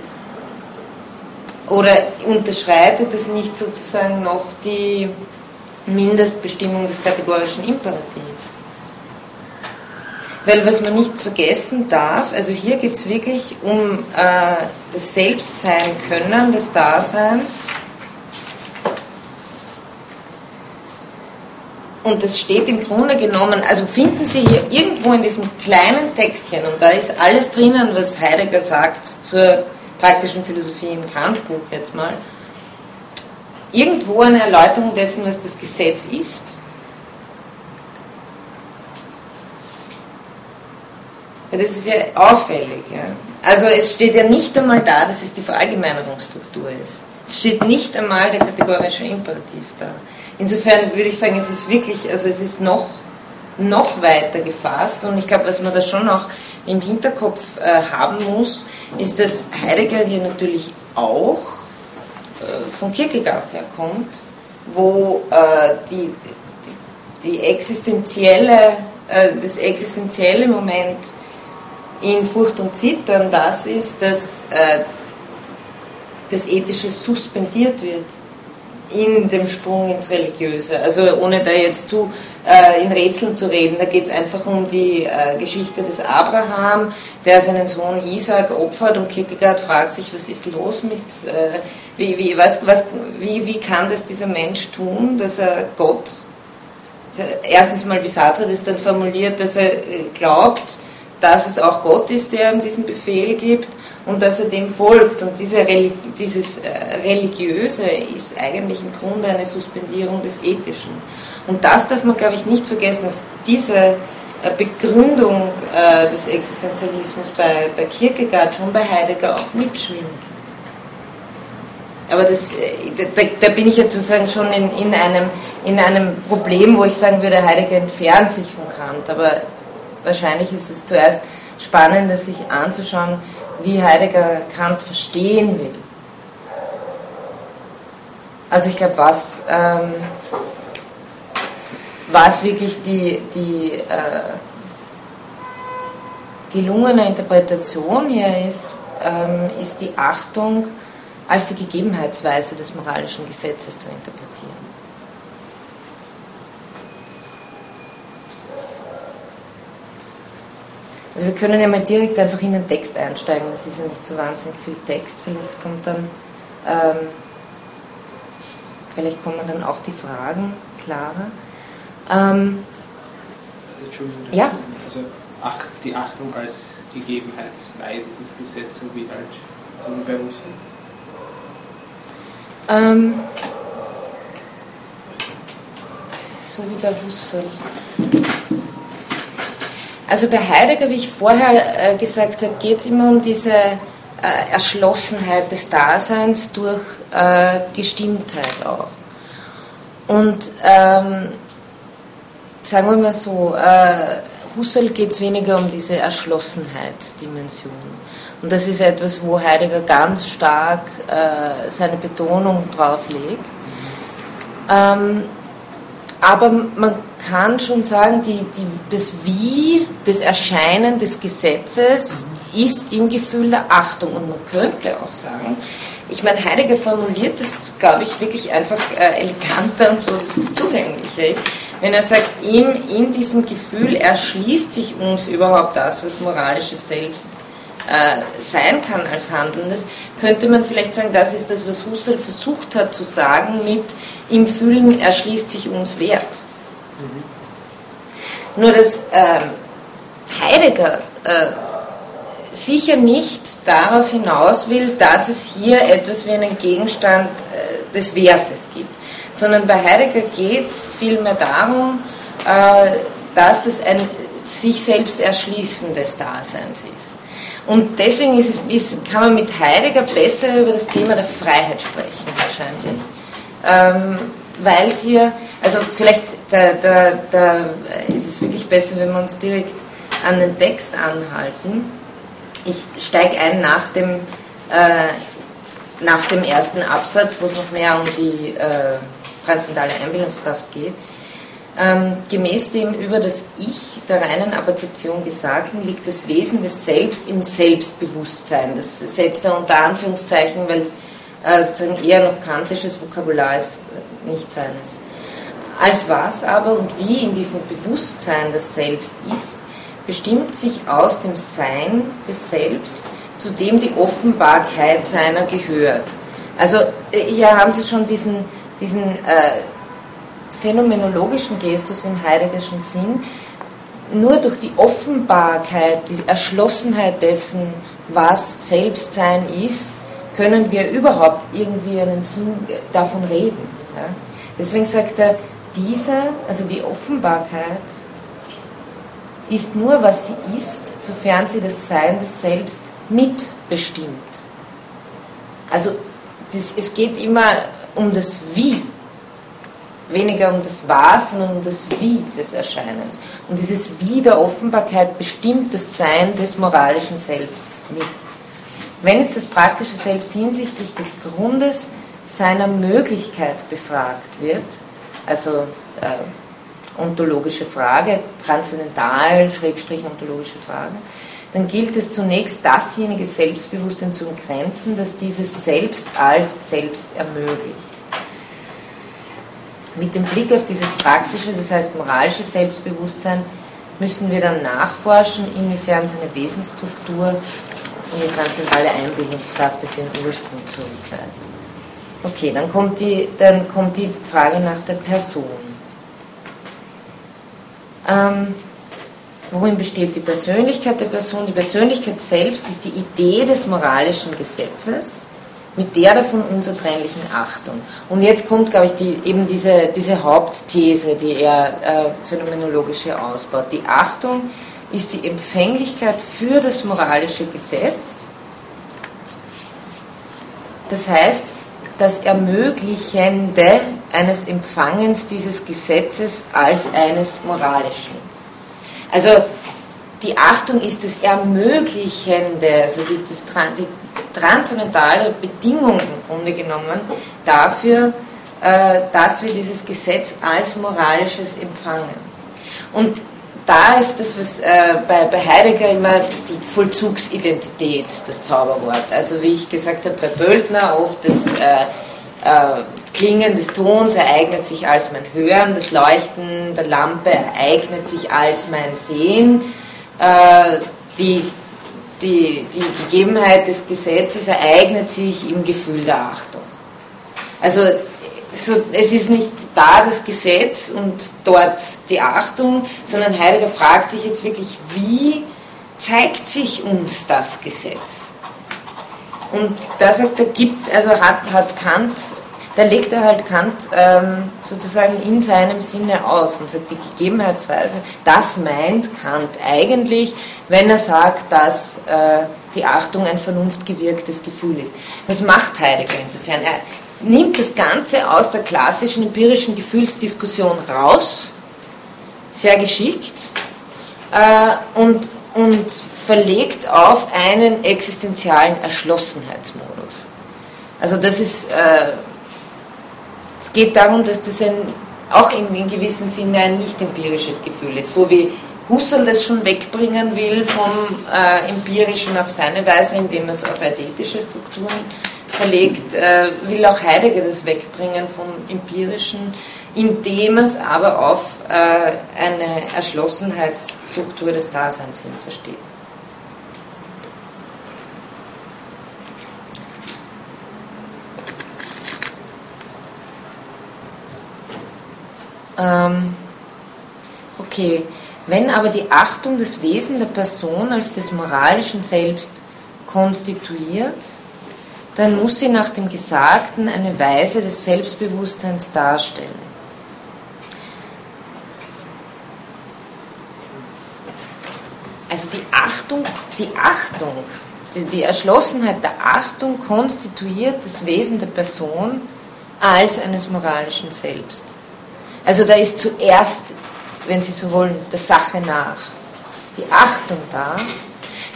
Oder unterschreitet es nicht sozusagen noch die Mindestbestimmung des kategorischen Imperativs? Weil was man nicht vergessen darf, also hier geht es wirklich um äh, das Selbstsein können des Daseins Und das steht im Grunde genommen, also finden Sie hier irgendwo in diesem kleinen Textchen, und da ist alles drinnen, was Heidegger sagt zur praktischen Philosophie im Kant-Buch jetzt mal, irgendwo eine Erläuterung dessen, was das Gesetz ist. Ja, das ist ja auffällig. Ja. Also es steht ja nicht einmal da, dass es die Verallgemeinerungsstruktur ist. Es steht nicht einmal der kategorische Imperativ da. Insofern würde ich sagen, es ist wirklich, also es ist noch, noch weiter gefasst. Und ich glaube, was man da schon auch im Hinterkopf äh, haben muss, ist, dass Heidegger hier natürlich auch äh, von Kierkegaard herkommt, wo äh, die, die, die existenzielle, äh, das existenzielle Moment in Furcht und Zittern das ist, dass äh, das Ethische suspendiert wird in dem Sprung ins Religiöse. Also ohne da jetzt zu äh, in Rätseln zu reden, da geht es einfach um die äh, Geschichte des Abraham, der seinen Sohn Isaac opfert und Kierkegaard fragt sich, was ist los mit, äh, wie, wie, was, was, wie, wie kann das dieser Mensch tun, dass er Gott, erstens mal wie Sartre das dann formuliert, dass er äh, glaubt, dass es auch Gott ist, der ihm diesen Befehl gibt und dass er dem folgt. Und diese, dieses äh, Religiöse ist eigentlich im Grunde eine Suspendierung des Ethischen. Und das darf man, glaube ich, nicht vergessen, dass diese äh, Begründung äh, des Existenzialismus bei, bei Kierkegaard schon bei Heidegger auch mitschwingt. Aber das, da, da, bin ich jetzt sozusagen schon in, in, einem, in einem Problem, wo ich sagen würde, Heidegger entfernt sich von Kant. Aber wahrscheinlich ist es zuerst spannender, sich anzuschauen, wie Heidegger Kant verstehen will. Also ich glaube, was, ähm, was wirklich die, die äh, gelungene Interpretation hier ist, ähm, ist die Achtung als die Gegebenheitsweise des moralischen Gesetzes zu interpretieren. Also wir können ja mal direkt einfach in den Text einsteigen, das ist ja nicht so wahnsinnig viel Text, vielleicht kommt dann, ähm, vielleicht kommen dann auch die Fragen klarer. Ähm, Entschuldigung, ja? also ach, die Achtung als Gegebenheitsweise des Gesetzes wie halt so wie bei Russen. Ähm, so wie bei Husserl. Also bei Heidegger, wie ich vorher äh, gesagt habe, geht es immer um diese äh, Erschlossenheit des Daseins durch äh, Gestimmtheit auch. Und ähm, sagen wir mal so, Husserl geht es weniger um diese Erschlossenheitsdimension. Und das ist etwas, wo Heidegger ganz stark seine Betonung drauf legt. Ähm, aber man kann schon sagen, die, die, das Wie, das Erscheinen des Gesetzes ist im Gefühl der Achtung. Und man könnte auch sagen, ich meine, Heidegger formuliert das, glaube ich, wirklich einfach äh, eleganter und so, dass es zugänglicher ist. Wenn er sagt, ihm in diesem Gefühl erschließt sich uns überhaupt das, was moralisches Selbst äh, sein kann als Handelndes, könnte man vielleicht sagen, das ist das, was Husserl versucht hat zu sagen mit im Fühlen erschließt sich uns Wert. Mhm. Nur dass äh, Heidegger äh, sicher nicht darauf hinaus will, dass es hier etwas wie einen Gegenstand äh, des Wertes gibt, sondern bei Heidegger geht es vielmehr darum, äh, dass es ein sich selbst erschließen des Daseins ist. Und deswegen ist es, ist, kann man mit Heidegger besser über das Thema der Freiheit sprechen, wahrscheinlich. Ähm, weil es hier, also vielleicht da, da, da ist es wirklich besser, wenn wir uns direkt an den Text anhalten. Ich steige ein nach dem, äh, nach dem ersten Absatz, wo es noch mehr um die äh, transzendentale Einbildungskraft geht. Ähm, gemäß dem über das Ich der reinen Apperzeption Gesagten liegt das Wesen des Selbst im Selbstbewusstsein. Das setzt er unter Anführungszeichen, weil es äh, sozusagen eher noch kantisches Vokabular ist, nicht seines. Als was aber und wie in diesem Bewusstsein das Selbst ist, bestimmt sich aus dem Sein des Selbst, zu dem die Offenbarkeit seiner gehört. Also äh, hier haben Sie schon diesen, diesen äh, phänomenologischen Gestus im heideggerschen Sinn, nur durch die Offenbarkeit, die Erschlossenheit dessen, was Selbstsein ist, können wir überhaupt irgendwie einen Sinn davon reden. Ja? Deswegen sagt er, diese, also die Offenbarkeit, ist nur, was sie ist, sofern sie das Sein des Selbst mitbestimmt. Also das, es geht immer um das Wie, weniger um das Was, sondern um das Wie des Erscheinens. Und dieses Wie der Offenbarkeit bestimmt das Sein des moralischen Selbst mit. Wenn jetzt das praktische Selbst hinsichtlich des Grundes seiner Möglichkeit befragt wird, also äh, ontologische Frage, transzendental, schrägstrich ontologische Frage, dann gilt es zunächst, dasjenige Selbstbewusstsein zu entgrenzen, das dieses Selbst als Selbst ermöglicht. Mit dem Blick auf dieses praktische, das heißt moralische Selbstbewusstsein, müssen wir dann nachforschen, inwiefern seine Wesensstruktur und die transzendentale Einbildungskraft des ihren Ursprung zurückweisen. Okay, dann kommt, die, dann kommt die Frage nach der Person. Ähm, worin besteht die Persönlichkeit der Person? Die Persönlichkeit selbst ist die Idee des moralischen Gesetzes mit der davon unzertrennlichen Achtung. Und jetzt kommt, glaube ich, die, eben diese, diese Hauptthese, die er äh, phänomenologische ausbaut. Die Achtung ist die Empfänglichkeit für das moralische Gesetz. Das heißt, das Ermöglichende eines Empfangens dieses Gesetzes als eines moralischen. Also die Achtung ist das Ermöglichende, also die, das, die transzendentale Bedingung im Grunde genommen dafür, äh, dass wir dieses Gesetz als moralisches empfangen. Und da ist das, was äh, bei, bei Heidegger immer die Vollzugsidentität, das Zauberwort. Also wie ich gesagt habe, bei Böltner oft das äh, äh, Klingen des Tons ereignet sich als mein Hören, das Leuchten der Lampe ereignet sich als mein Sehen, äh, die, die, die Gegebenheit des Gesetzes ereignet sich im Gefühl der Achtung. Also so, es ist nicht da das Gesetz und dort die Achtung, sondern Heidegger fragt sich jetzt wirklich, wie zeigt sich uns das Gesetz? Und da sagt er, gibt, also hat, hat Kant, da legt er halt Kant ähm, sozusagen in seinem Sinne aus und sagt, die Gegebenheitsweise, das meint Kant eigentlich, wenn er sagt, dass äh, die Achtung ein vernunftgewirktes Gefühl ist. Was macht Heidegger insofern? Er, nimmt das Ganze aus der klassischen empirischen Gefühlsdiskussion raus, sehr geschickt, äh, und, und verlegt auf einen existenzialen Erschlossenheitsmodus. Also das ist, äh, es geht darum, dass das ein, auch in, in gewissem Sinne ein nicht empirisches Gefühl ist, so wie Husserl das schon wegbringen will vom äh, Empirischen auf seine Weise, indem er es auf eidetische Strukturen verlegt, äh, will auch Heidegger das wegbringen vom Empirischen, indem es aber auf äh, eine Erschlossenheitsstruktur des Daseins hin versteht. Ähm, okay, wenn aber die Achtung des Wesen der Person als des moralischen Selbst konstituiert, dann muss sie nach dem Gesagten eine Weise des Selbstbewusstseins darstellen. Also die Achtung, die Achtung, die, die Erschlossenheit der Achtung konstituiert das Wesen der Person als eines moralischen Selbst. Also da ist zuerst, wenn Sie so wollen, der Sache nach die Achtung da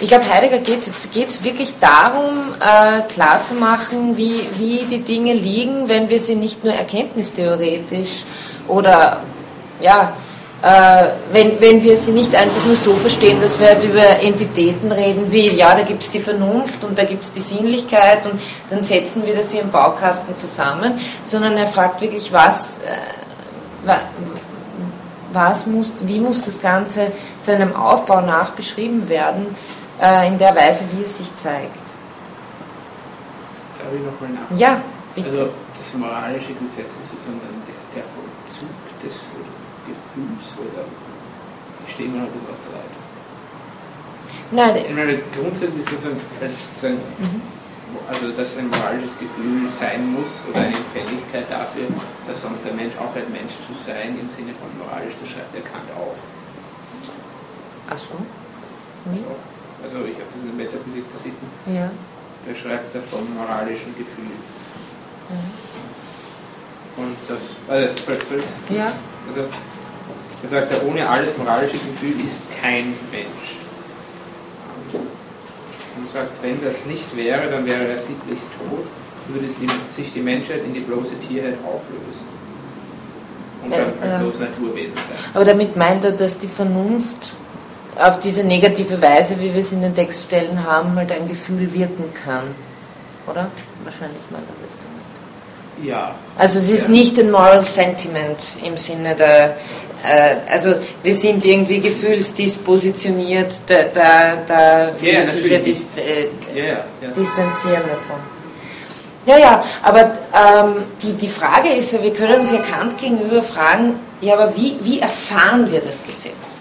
ich glaube, Heidegger geht es wirklich darum, äh, klarzumachen, wie, wie die Dinge liegen, wenn wir sie nicht nur erkenntnistheoretisch oder ja, äh, wenn, wenn wir sie nicht einfach nur so verstehen, dass wir halt über Entitäten reden, wie ja, da gibt es die Vernunft und da gibt es die Sinnlichkeit und dann setzen wir das wie im Baukasten zusammen, sondern er fragt wirklich, was, äh, was muss, wie muss das Ganze seinem Aufbau nach beschrieben werden, äh, in der Weise, wie es sich zeigt. Darf ich nochmal nachfragen? Ja, bitte. Also das moralische Gesetz ist sozusagen der, der Vollzug des Gefühls oder ich stehe noch ein bisschen auf der Leitung. Nein, Ich meine, grundsätzlich sozusagen, sozusagen also dass ein moralisches Gefühl sein muss oder eine Empfänglichkeit dafür, dass sonst der Mensch aufhört, Mensch zu sein, im Sinne von moralisch, das schreibt der Kant auch. ach so. Wie? Also ich habe der Metaphysik der Sitten, Ja. da schreibt er vom moralischen Gefühl. Und das, also, soll, soll? Ja. also da sagt er, ohne alles moralische Gefühl ist kein Mensch. Und sagt, wenn das nicht wäre, dann wäre er sittlich tot, würde sich die Menschheit in die bloße Tierheit auflösen. Und dann Ja, ein ja. bloß Naturwesen sein. Aber damit meint er, dass die Vernunft auf diese negative Weise, wie wir es in den Textstellen haben, halt ein Gefühl wirken kann. Oder? Wahrscheinlich meint er das damit. Ja, Also es ist Ja. nicht ein Moral Sentiment im Sinne der, äh, also wir sind irgendwie gefühlsdispositioniert, da, da, da will er sich ja dis, äh, ja. ja. distanzieren davon. Ja, ja, aber ähm, die, die Frage ist ja, wir können uns ja Kant gegenüber fragen, ja, aber wie, wie erfahren wir das Gesetz?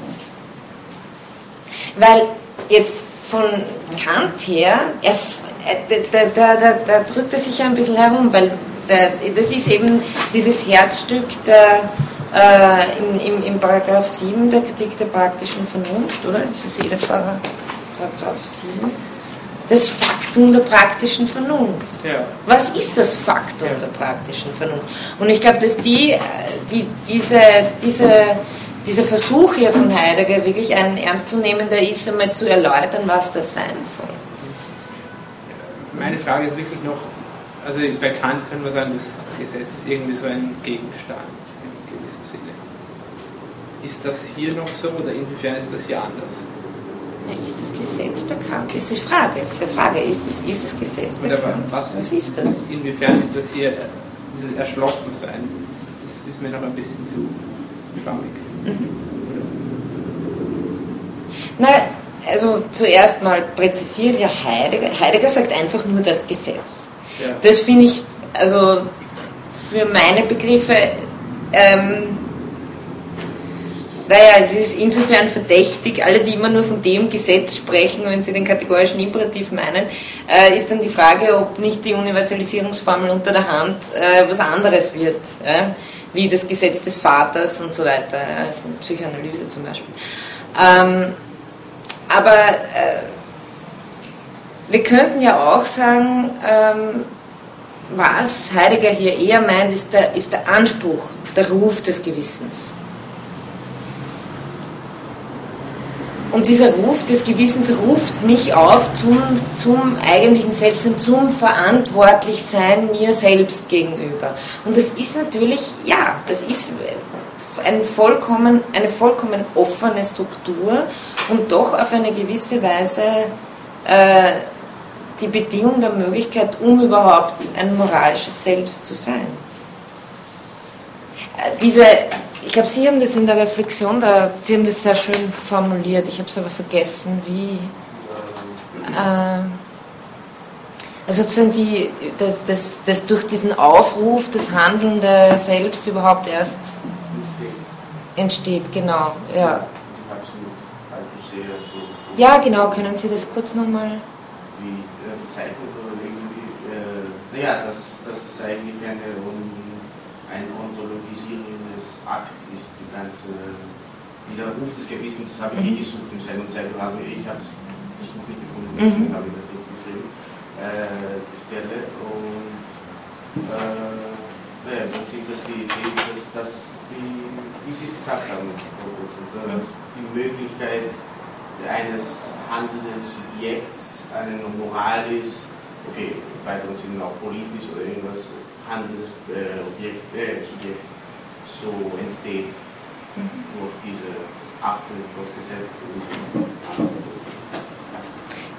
Weil jetzt von Kant her, er, da, da, da, da drückt er sich ja ein bisschen herum, weil das ist eben dieses Herzstück der, äh, im, im, im Paragraph 7 der Kritik der praktischen Vernunft, oder? Das ist der Para- Paragraph 7. Das Faktum der praktischen Vernunft. ja. Was ist das Faktum Ja. der praktischen Vernunft? Und ich glaube, dass die, äh, die, diese, diese, dieser Versuch hier von Heidegger wirklich ein ernstzunehmender ist, einmal zu erläutern, was das sein soll. Meine Frage ist wirklich noch, also bei Kant können wir sagen, das Gesetz ist irgendwie so ein Gegenstand im gewissen Sinne. Ist das hier noch so oder inwiefern ist das hier anders? Ja, ist das Gesetz bekannt? Das ist die Frage. Die Frage ist, es, ist das Gesetz bekannt? was, was ist das? Inwiefern ist das hier dieses Erschlossensein? Das ist mir noch ein bisschen zu schwammig. Na, also zuerst mal präzisiert ja Heidegger. Heidegger sagt einfach nur das Gesetz. Ja. Das finde ich, also für meine Begriffe, ähm, naja, es ist insofern verdächtig, alle, die immer nur von dem Gesetz sprechen, wenn sie den kategorischen Imperativ meinen, äh, ist dann die Frage, ob nicht die Universalisierungsformel unter der Hand äh, was anderes wird, äh, wie das Gesetz des Vaters und so weiter, von Psychoanalyse zum Beispiel. Ähm, aber äh, wir könnten ja auch sagen, ähm, was Heidegger hier eher meint, ist der, ist der Anspruch, der Ruf des Gewissens. Und dieser Ruf des Gewissens ruft mich auf zum, zum eigentlichen Selbst und zum Verantwortlichsein mir selbst gegenüber. Und das ist natürlich, ja, das ist ein vollkommen, eine vollkommen offene Struktur und doch auf eine gewisse Weise äh, die Bedingung der Möglichkeit, um überhaupt ein moralisches Selbst zu sein. Äh, Diese, ich glaube, Sie haben das in der Reflexion, da, Sie haben das sehr schön formuliert, ich habe es aber vergessen, wie. Äh, also sozusagen die, das, das, das durch diesen Aufruf das Handelnde selbst überhaupt erst entsteht, genau. Ja, ja genau, können Sie das kurz nochmal. wie äh, bezeichnet oder irgendwie, äh, naja, dass, dass das eigentlich eine, on- ein ontologisierendes Akt ist, die ganze, dieser Ruf des Gewissens, das habe ich eh gesucht im Sein und habe ich habe das, das Buch nicht gefunden, deswegen Mhm. habe ich das nicht gesehen, äh, die Stelle und äh, naja, im Prinzip, dass die Idee, dass, dass die, wie Sie es gesagt haben, Frau Groß, dass die Möglichkeit eines handelnden Subjekts eine Moralis, okay, im weiteren Sinne auch politisch oder irgendwas handelndes äh, Objekt, äh, Subjekt so entsteht durch diese Achtung durch Gesetz.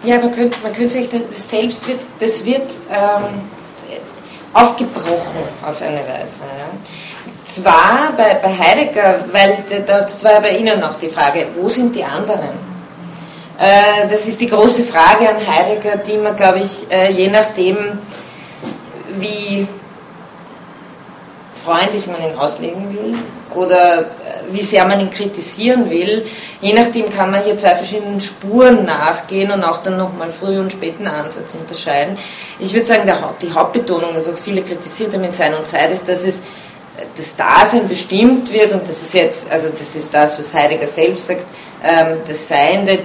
Ja, man könnte, man könnte vielleicht, das Selbst wird, das wird ähm, aufgebrochen auf eine Weise. Ja. Zwar bei, bei Heidegger, weil da- das war ja bei Ihnen noch die Frage, wo sind die anderen? Äh, das ist die große Frage an Heidegger, die man, glaube ich, äh, je nachdem, wie freundlich man ihn auslegen will oder äh, wie sehr man ihn kritisieren will. Je nachdem kann man hier zwei verschiedenen Spuren nachgehen und auch dann nochmal früh und späten Ansatz unterscheiden. Ich würde sagen, die Hauptbetonung, was auch viele kritisiert haben in Sein und Zeit, ist, dass es äh, das Dasein bestimmt wird und das ist jetzt, also das ist das, was Heidegger selbst sagt, ähm, das Seiende,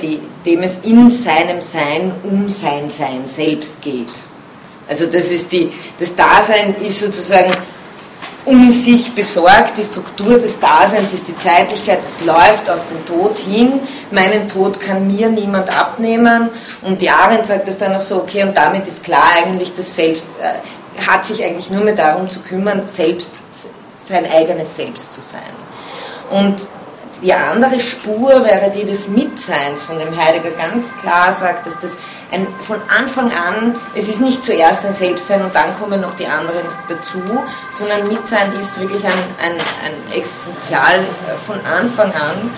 dem es in seinem Sein um sein Sein selbst geht. Also das ist die, das Dasein ist sozusagen um sich besorgt, die Struktur des Daseins ist die Zeitlichkeit, es läuft auf den Tod hin, meinen Tod kann mir niemand abnehmen. Und die Arendt sagt das dann auch so, okay, und damit ist klar eigentlich, das Selbst äh, hat sich eigentlich nur mehr darum zu kümmern, selbst sein eigenes Selbst zu sein. Und die andere Spur wäre die des Mitseins, von dem Heidegger. Ganz klar sagt, dass das ein, von Anfang an, es ist nicht zuerst ein Selbstsein und dann kommen noch die anderen dazu, sondern Mitsein ist wirklich ein, ein, ein Existenzial von Anfang an.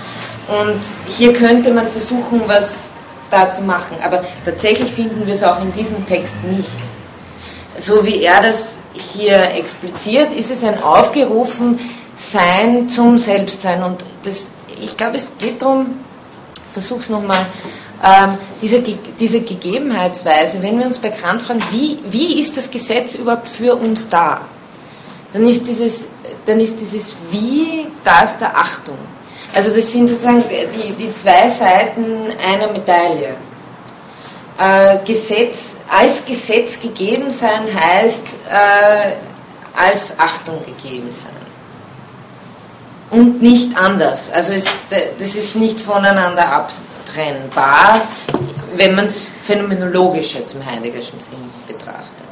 Und hier könnte man versuchen, was da zu machen. Aber tatsächlich finden wir es auch in diesem Text nicht. So wie er das hier expliziert, ist es ein aufgerufen Sein zum Selbstsein. Und das, ich glaube, es geht darum, versuche es nochmal, ähm, diese, diese Gegebenheitsweise, wenn wir uns bei Kant fragen, wie, wie ist das Gesetz überhaupt für uns da, dann ist dieses, dann ist dieses Wie das der Achtung. Also das sind sozusagen die, die zwei Seiten einer Medaille. Äh, Gesetz, als Gesetz gegeben sein heißt äh, als Achtung gegeben sein. Und nicht anders. Also es, das ist nicht voneinander ab, trennbar, wenn man es phänomenologisch jetzt im Heideggerschen Sinn betrachtet.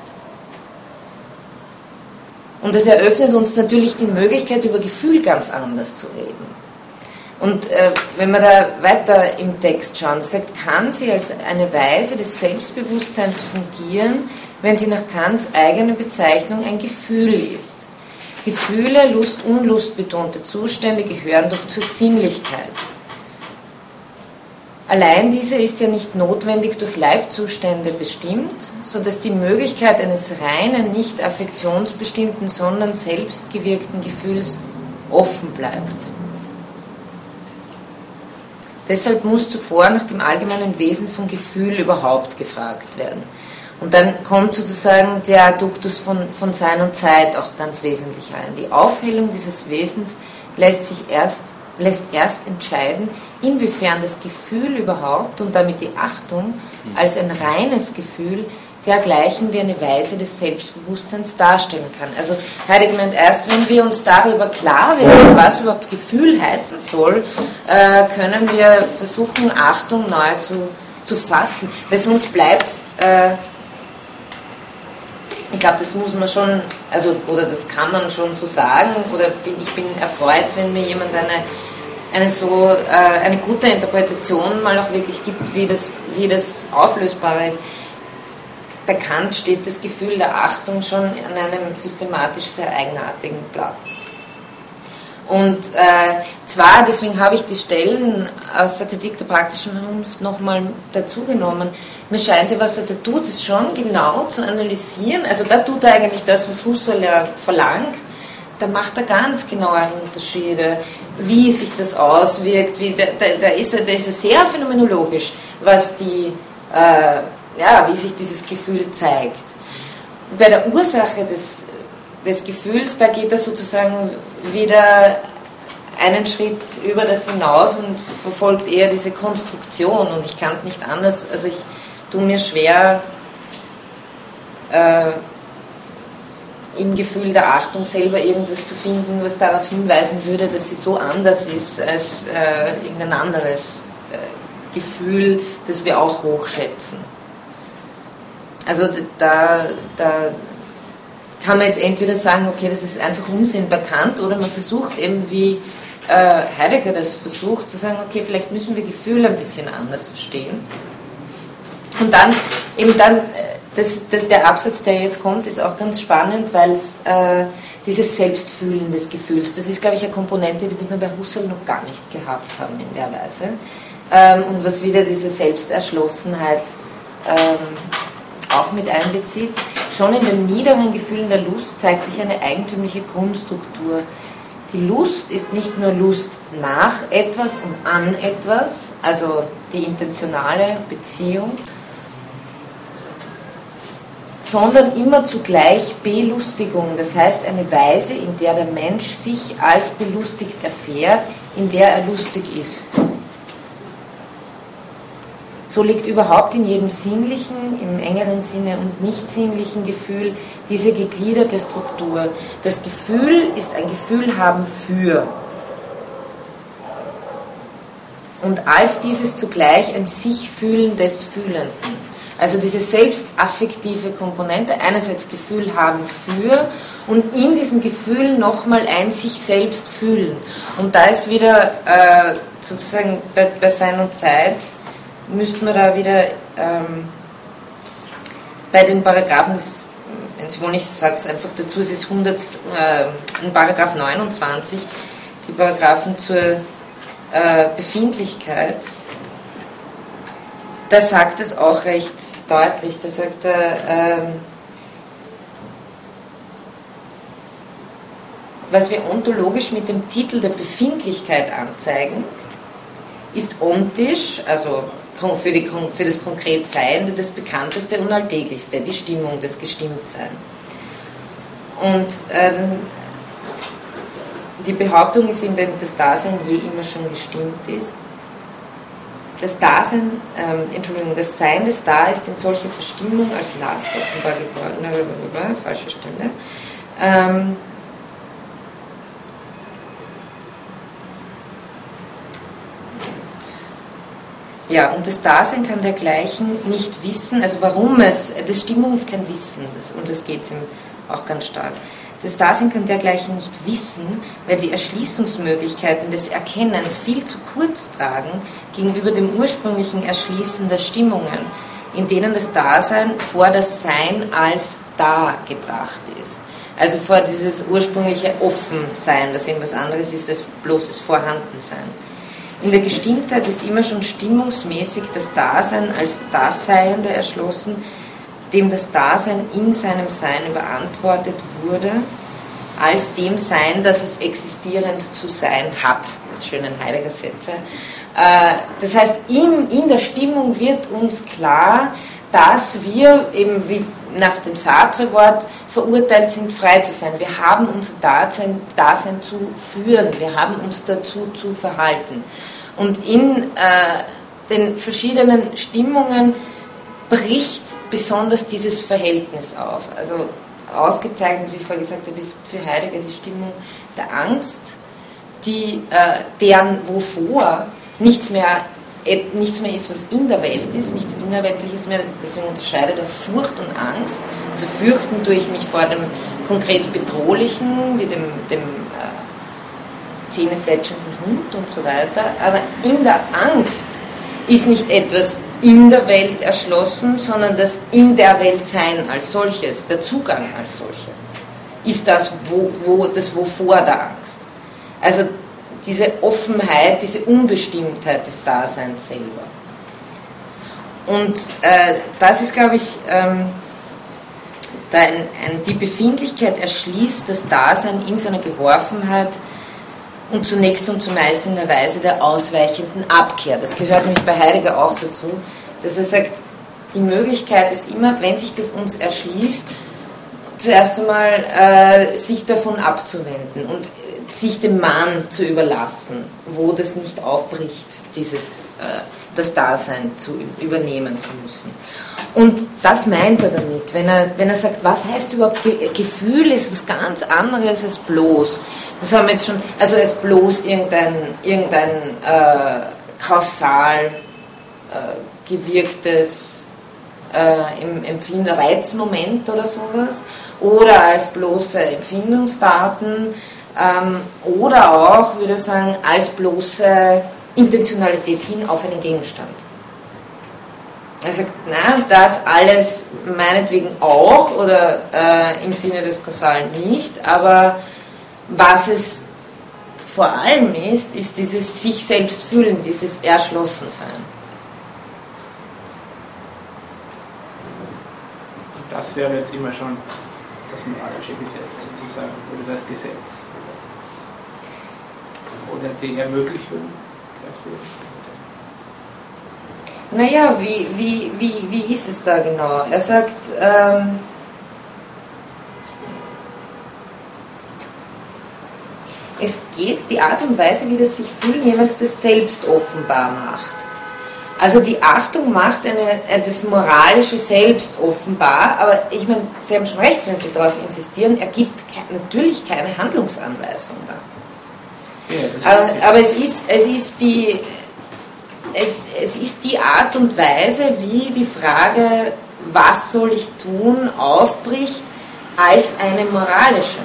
Und das eröffnet uns natürlich die Möglichkeit, über Gefühl ganz anders zu reden. Und äh, wenn wir da weiter im Text schauen, sagt, kann sie als eine Weise des Selbstbewusstseins fungieren, wenn sie nach Kants eigener Bezeichnung ein Gefühl ist. Gefühle, Lust, Unlust betonte Zustände gehören doch zur Sinnlichkeit. Allein diese ist ja nicht notwendig durch Leibzustände bestimmt, sodass die Möglichkeit eines reinen, nicht affektionsbestimmten, sondern selbstgewirkten Gefühls offen bleibt. Deshalb muss zuvor nach dem allgemeinen Wesen von Gefühl überhaupt gefragt werden. Und dann kommt sozusagen der Duktus von, von Sein und Zeit auch ganz wesentlich ein. Die Aufhellung dieses Wesens lässt sich erst lässt erst entscheiden, inwiefern das Gefühl überhaupt und damit die Achtung als ein reines Gefühl dergleichen wie eine Weise des Selbstbewusstseins darstellen kann. Also Heidegger meint, erst wenn wir uns darüber klar werden, was überhaupt Gefühl heißen soll, äh, können wir versuchen, Achtung neu zu, zu fassen. Weil sonst bleibt äh, ich glaube, das muss man schon, also, oder das kann man schon so sagen, oder bin, ich bin erfreut, wenn mir jemand eine, eine so, äh, eine gute Interpretation mal auch wirklich gibt, wie das, wie das auflösbar ist. Bei Kant steht das Gefühl der Achtung schon an einem systematisch sehr eigenartigen Platz. Und äh, zwar, deswegen habe ich die Stellen aus der Kritik der praktischen Vernunft nochmal dazugenommen. Mir scheint was er da tut, ist schon genau zu analysieren. Also da tut er eigentlich das, was Husserl ja verlangt. Da macht er ganz genaue Unterschiede, wie sich das auswirkt. Wie, da, da, ist er, da ist er sehr phänomenologisch, was die, äh, ja, wie sich dieses Gefühl zeigt. Bei der Ursache des des Gefühls, da geht er sozusagen wieder einen Schritt über das hinaus und verfolgt eher diese Konstruktion und ich kann es nicht anders, also ich tue mir schwer äh, im Gefühl der Achtung selber irgendwas zu finden, was darauf hinweisen würde, dass sie so anders ist als äh, irgendein anderes äh, Gefühl, das wir auch hochschätzen. Also da, da kann man jetzt entweder sagen, okay, das ist einfach Unsinn bekannt, oder man versucht eben, wie äh, Heidegger das versucht, zu sagen, okay, vielleicht müssen wir Gefühle ein bisschen anders verstehen. Und dann, eben dann, äh, das, das, der Absatz, der jetzt kommt, ist auch ganz spannend, weil es äh, dieses Selbstfühlen des Gefühls, das ist, glaube ich, eine Komponente, die wir bei Husserl noch gar nicht gehabt haben in der Weise. Ähm, und was wieder diese Selbsterschlossenheit ähm, auch mit einbezieht, schon in den niederen Gefühlen der Lust zeigt sich eine eigentümliche Grundstruktur. Die Lust ist nicht nur Lust nach etwas und an etwas, also die intentionale Beziehung, sondern immer zugleich Belustigung, das heißt eine Weise, in der der Mensch sich als belustigt erfährt, in der er lustig ist. So liegt überhaupt in jedem sinnlichen, im engeren Sinne und nicht sinnlichen Gefühl diese gegliederte Struktur. Das Gefühl ist ein Gefühl haben für. Und als dieses zugleich ein sich fühlendes Fühlenden. Also diese selbstaffektive Komponente, einerseits Gefühl haben für und in diesem Gefühl nochmal ein sich selbst fühlen. Und da ist wieder äh, sozusagen bei, bei Sein und Zeit, müssten wir da wieder ähm, bei den Paragraphen wenn Sie wollen, ich sage es einfach dazu, es ist 100, äh, in Paragraph 29, die Paragraphen zur äh, Befindlichkeit da sagt es auch recht deutlich. Da sagt er, ähm, was wir ontologisch mit dem Titel der Befindlichkeit anzeigen, ist ontisch, also für, die, für das konkret Seiende, das bekannteste und alltäglichste, die Stimmung, das Gestimmtsein. Und ähm, die Behauptung ist eben, wenn das Dasein je immer schon gestimmt ist, das Dasein, ähm, Entschuldigung, das Sein des Da ist in solcher Verstimmung als Last offenbar geworden, falsche Stelle. Ähm, Ja, und das Dasein kann dergleichen nicht wissen, also warum es, das Stimmung ist kein Wissen, das, um das geht es ihm auch ganz stark. Das Dasein kann dergleichen nicht wissen, weil die Erschließungsmöglichkeiten des Erkennens viel zu kurz tragen gegenüber dem ursprünglichen Erschließen der Stimmungen, in denen das Dasein vor das Sein als da gebracht ist. Also vor dieses ursprüngliche Offensein, das irgendwas anderes ist als bloßes Vorhandensein. In der Gestimmtheit ist immer schon stimmungsmäßig das Dasein als Daseiende erschlossen, dem das Dasein in seinem Sein überantwortet wurde, als dem Sein, das es existierend zu sein hat. Schönen heiliger Sätze. Äh, das heißt, in der Stimmung wird uns klar, dass wir eben wie nach dem Sartre-Wort verurteilt sind, frei zu sein. Wir haben unser Dasein, Dasein zu führen, wir haben uns dazu zu verhalten. Und in äh, den verschiedenen Stimmungen bricht besonders dieses Verhältnis auf. Also ausgezeichnet, wie ich vorher gesagt habe, ist für Heidegger die Stimmung der Angst, die, äh, deren wovor nichts mehr, nichts mehr ist, was in der Welt ist, nichts Innerweltliches mehr, deswegen unterscheidet er Furcht und Angst. Also fürchten tue ich mich vor dem konkret Bedrohlichen, wie dem, dem äh, zähnefletschenden Hund und so weiter, aber in der Angst ist nicht etwas in der Welt erschlossen, sondern das in der Welt sein als solches, der Zugang als solcher, ist das, wo, wo, das Wovor der Angst. Also diese Offenheit, diese Unbestimmtheit des Daseins selber. Und äh, das ist, glaube ich, ähm, ein, ein, die Befindlichkeit erschließt das Dasein in seiner Geworfenheit und zunächst und zumeist in der Weise der ausweichenden Abkehr. Das gehört nämlich bei Heidegger auch dazu, dass er sagt, die Möglichkeit ist immer, wenn sich das uns erschließt, zuerst einmal äh, sich davon abzuwenden und sich dem Mann zu überlassen, wo das nicht aufbricht, dieses, äh, das Dasein zu übernehmen zu müssen. Und das meint er damit, wenn er, wenn er sagt, was heißt überhaupt, Ge Gefühl ist was ganz anderes als bloß. Das haben wir jetzt schon, also als bloß irgendein, irgendein äh, kausal äh, gewirktes äh, im Empfinden, Reizmoment oder sowas, oder als bloße Empfindungsdaten, ähm, oder auch, würde ich sagen, als bloße Intentionalität hin auf einen Gegenstand. Er sagt, na, das alles meinetwegen auch oder äh, im Sinne des Kausalen nicht, aber was es vor allem ist, ist dieses sich selbst fühlen, dieses Erschlossensein. das wäre jetzt immer schon das moralische Gesetz sozusagen, oder das Gesetz. Oder die Ermöglichung. Naja, wie, wie, wie, wie ist es da genau? Er sagt, ähm, es geht die Art und Weise, wie das sich fühlen, jeweils das Selbst offenbar macht. Also die Achtung macht eine, äh, das moralische Selbst offenbar, aber ich meine, Sie haben schon recht, wenn Sie darauf insistieren, er gibt natürlich keine Handlungsanweisung da. Aber, es, ist, es, ist die, es, es ist die Art und Weise, wie die Frage, was soll ich tun, aufbricht, als eine moralische.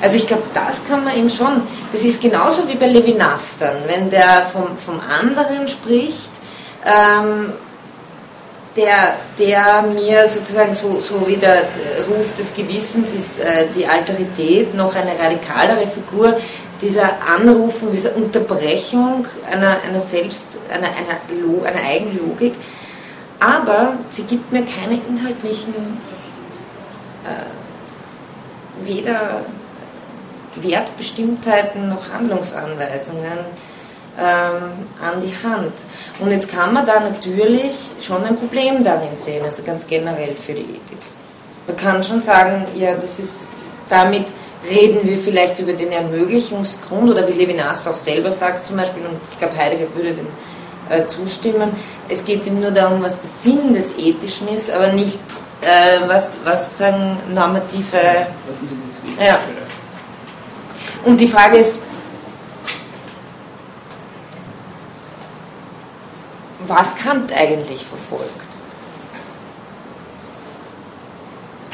Also ich glaube, das kann man ihm schon, das ist genauso wie bei Levinas dann, wenn der vom, vom anderen spricht, ähm, der, der mir sozusagen so, so wie der Ruf des Gewissens ist äh, die Alterität noch eine radikalere Figur dieser Anrufung, dieser Unterbrechung einer, einer selbst, einer, einer, einer Eigenlogik, aber sie gibt mir keine inhaltlichen äh, weder Wertbestimmtheiten noch Handlungsanweisungen ähm, an die Hand. Und jetzt kann man da natürlich schon ein Problem darin sehen, also ganz generell für die Ethik. Man kann schon sagen, ja, das ist, damit reden wir vielleicht über den Ermöglichungsgrund oder wie Levinas auch selber sagt zum Beispiel, und ich glaube Heidegger würde dem äh, zustimmen, es geht ihm nur darum, was der Sinn des Ethischen ist, aber nicht äh, was, was sozusagen normative... Was ist jetzt ja. Und die Frage ist, was Kant eigentlich verfolgt?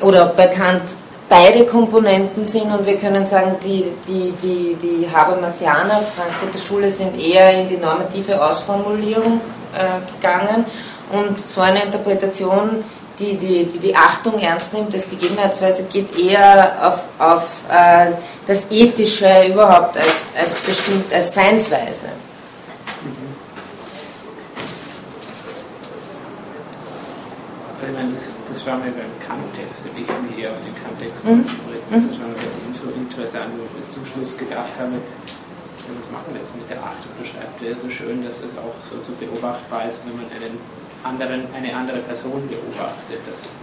Oder ob bei Kant beide Komponenten sind und wir können sagen, die, die, die, die Habermasianer, Frankfurter Schule, sind eher in die normative Ausformulierung äh, gegangen und so eine Interpretation die die, die, die Achtung ernst nimmt, das Gegebenheitsweise geht eher auf, auf äh, das Ethische überhaupt als, als bestimmt als Seinsweise. Ich meine, das, das war mir beim Kant-Text, ich mich eher auf den Kant-Text mhm. konzentriert. Mhm. Das bei dem so interessant, wo wir zum Schluss gedacht haben, was machen wir jetzt mit der Achtung? Beschreibt er so schön, dass es auch so zu beobachtbar ist, wenn man einen anderen, eine andere Person beobachtet. Das,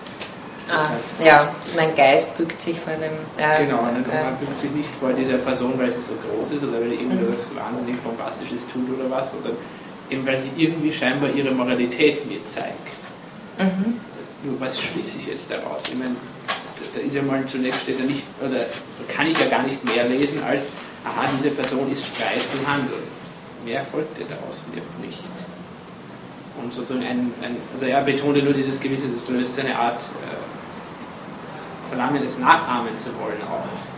ah, ja, mein Geist bückt sich vor dem. Äh, genau, und äh, man bückt sich nicht vor dieser Person, weil sie so groß ist oder weil sie irgendwas mhm. wahnsinnig Bombastisches tut oder was, sondern eben weil sie irgendwie scheinbar ihre Moralität mir zeigt. Mhm. Nur was schließe ich jetzt daraus? Ich meine, da ist ja mal zunächst steht ja nicht, oder kann ich ja gar nicht mehr lesen als, aha, diese Person ist frei zum Handeln. Mehr folgt ja daraus nicht und sozusagen ein, ein, also er betonte nur dieses gewisse, das löst eine Art äh, Verlangen, es nachahmen zu wollen aus.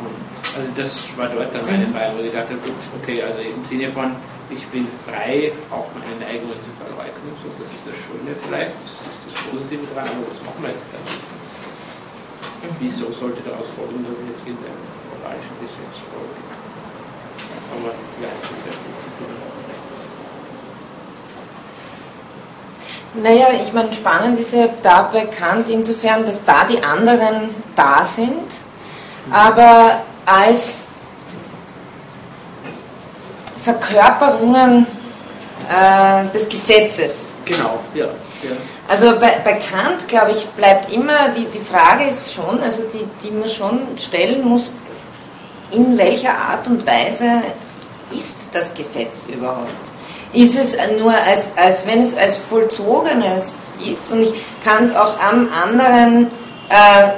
Und also das war dort dann meine Frage, wo ich dachte, gut, okay, also im Sinne von, ich bin frei, auch meine Neigungen zu verleugnen, so, das ist das Schöne vielleicht, das ist das Positive dran, aber was machen wir jetzt damit? Wieso sollte daraus folgen, dass ich jetzt in der moralischen Gesetz folge? Aber ja, das ist ja Naja, ich meine, spannend ist ja da bekannt insofern, dass da die anderen da sind, aber als Verkörperungen äh, des Gesetzes. Genau, ja. ja. Also bei, bei Kant, glaube ich, bleibt immer, die, die Frage ist schon, also die, die man schon stellen muss, in welcher Art und Weise ist das Gesetz überhaupt? ist es nur, als, als wenn es als Vollzogenes ist und ich kann es auch am anderen,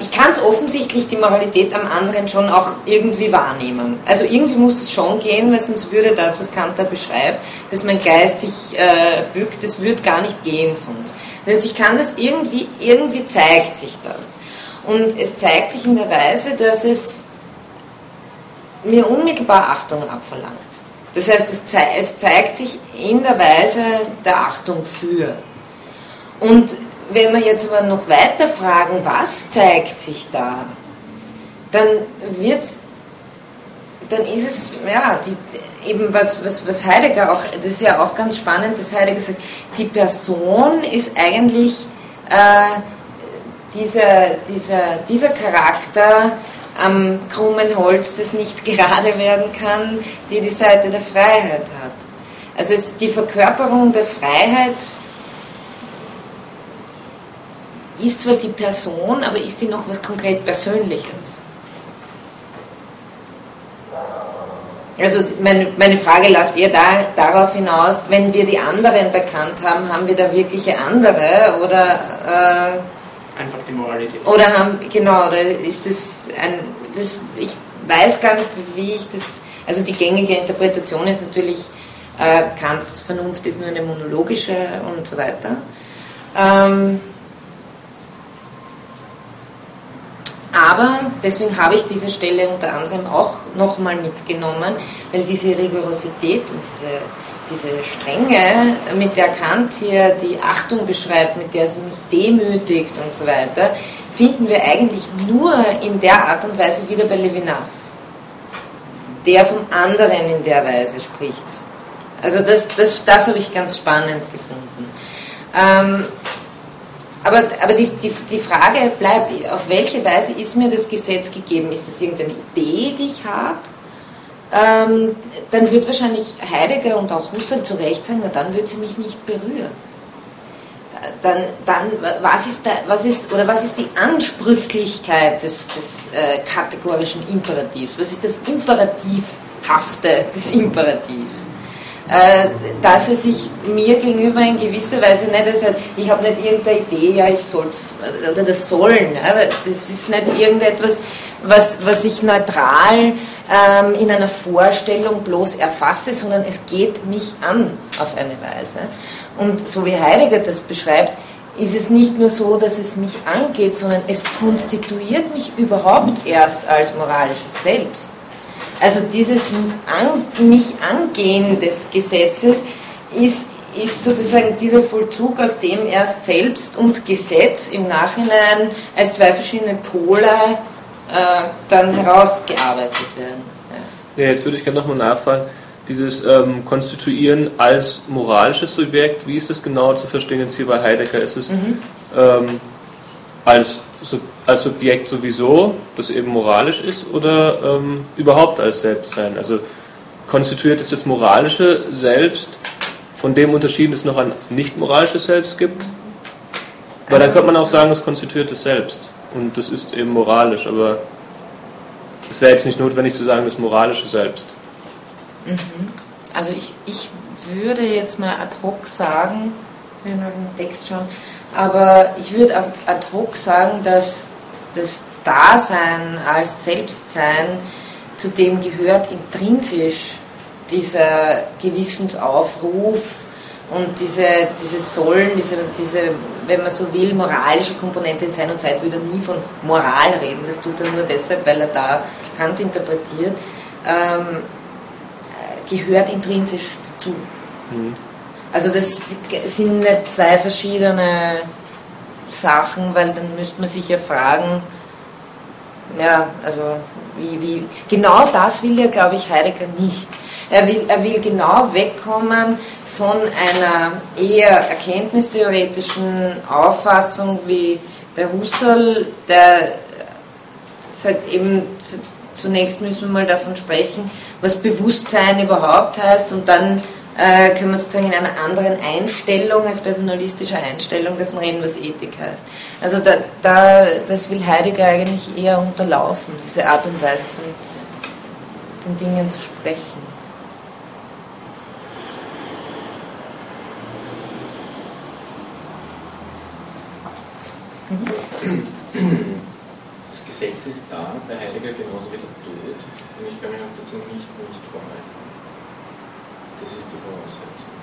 ich kann es offensichtlich die Moralität am anderen schon auch irgendwie wahrnehmen. Also irgendwie muss es schon gehen, weil sonst würde das, was Kant da beschreibt, dass mein Geist sich äh, bückt, das würde gar nicht gehen sonst. Das heißt, ich kann das irgendwie, irgendwie zeigt sich das. Und es zeigt sich in der Weise, dass es mir unmittelbar Achtung abverlangt. Das heißt, es, zeigt sich in der Weise der Achtung für. Und wenn wir jetzt aber noch weiter fragen, was zeigt sich da, dann wird dann ist es, ja, die, eben was, was, was Heidegger auch, das ist ja auch ganz spannend, dass Heidegger sagt, die Person ist eigentlich äh, dieser, dieser, dieser Charakter am krummen Holz, das nicht [laughs] gerade werden kann, die die Seite der Freiheit hat. Also es, die Verkörperung der Freiheit ist zwar die Person, aber ist die noch was konkret Persönliches? Also meine, meine Frage läuft eher da, darauf hinaus, wenn wir die anderen bekannt haben, haben wir da wirkliche andere oder äh, einfach die Moralität? Oder haben genau, oder ist das ein das, ich weiß gar nicht, wie ich das, also die gängige Interpretation ist natürlich äh, Kants Vernunft ist nur eine monologische und so weiter. Ähm, Aber deswegen habe ich diese Stelle unter anderem auch nochmal mitgenommen, weil diese Rigorosität und diese, diese Strenge, mit der Kant hier die Achtung beschreibt, mit der sie mich demütigt und so weiter, finden wir eigentlich nur in der Art und Weise wieder bei Levinas, der vom anderen in der Weise spricht. Also das, das, das habe ich ganz spannend gefunden. Ähm, aber, aber die, die, die Frage bleibt, auf welche Weise ist mir das Gesetz gegeben? Ist das irgendeine Idee, die ich habe? Ähm, dann wird wahrscheinlich Heidegger und auch Husserl zu Recht sagen, na dann wird sie mich nicht berühren. Dann, dann was, ist da, was, ist, oder was ist die Ansprüchlichkeit des, des äh, kategorischen Imperativs? Was ist das Imperativhafte des Imperativs? Äh, dass er sich mir gegenüber in gewisser Weise nicht, also ich habe nicht irgendeine Idee, ja, ich soll, oder das Sollen, aber das ist nicht irgendetwas, was, was ich neutral ähm, in einer Vorstellung bloß erfasse, sondern es geht mich an auf eine Weise. Und so wie Heidegger das beschreibt, ist es nicht nur so, dass es mich angeht, sondern es konstituiert mich überhaupt erst als moralisches Selbst. Also dieses an, mich angehen des Gesetzes ist, ist sozusagen dieser Vollzug, aus dem erst Selbst und Gesetz im Nachhinein als zwei verschiedene Pole äh, dann herausgearbeitet werden. Ja. ja jetzt würde ich gerne nochmal nachfragen. Dieses ähm, Konstituieren als moralisches Subjekt, wie ist das genau zu verstehen jetzt hier bei Heidegger? Ist es mhm. ähm, als als Subjekt sowieso, das eben moralisch ist, oder ähm, überhaupt als Selbstsein? Also konstituiert ist das moralische Selbst von dem unterschieden es noch ein nicht moralisches Selbst gibt? Weil dann könnte man auch sagen, es konstituiert das Selbst und das ist eben moralisch, aber es wäre jetzt nicht notwendig zu sagen, das moralische Selbst. Mhm. Also ich, ich würde jetzt mal ad hoc sagen, wenn wir den Text schauen, aber ich würde ad hoc sagen, dass das Dasein als Selbstsein, zu dem gehört intrinsisch dieser Gewissensaufruf und diese, dieses Sollen, diese, diese, wenn man so will, moralische Komponente in Sein und Zeit würde er nie von Moral reden. Das tut er nur deshalb, weil er da Kant interpretiert, ähm, gehört intrinsisch dazu. Mhm. Also das sind nicht zwei verschiedene Sachen, weil dann müsste man sich ja fragen, ja, also wie, wie, genau das will ja, glaube ich, Heidegger nicht. Er will, er will genau wegkommen von einer eher erkenntnistheoretischen Auffassung wie bei Husserl, der sagt eben, zunächst müssen wir mal davon sprechen, was Bewusstsein überhaupt heißt und dann äh, können wir sozusagen in einer anderen Einstellung, als personalistischer Einstellung davon reden, was Ethik heißt. Also da, da, das will Heidegger eigentlich eher unterlaufen, diese Art und Weise von den Dingen zu sprechen. Das Gesetz ist da, bei Heidegger genauso wie der Tod, und ich kann mich auch dazu nicht, nicht vorhalten. Das ist die Voraussetzung.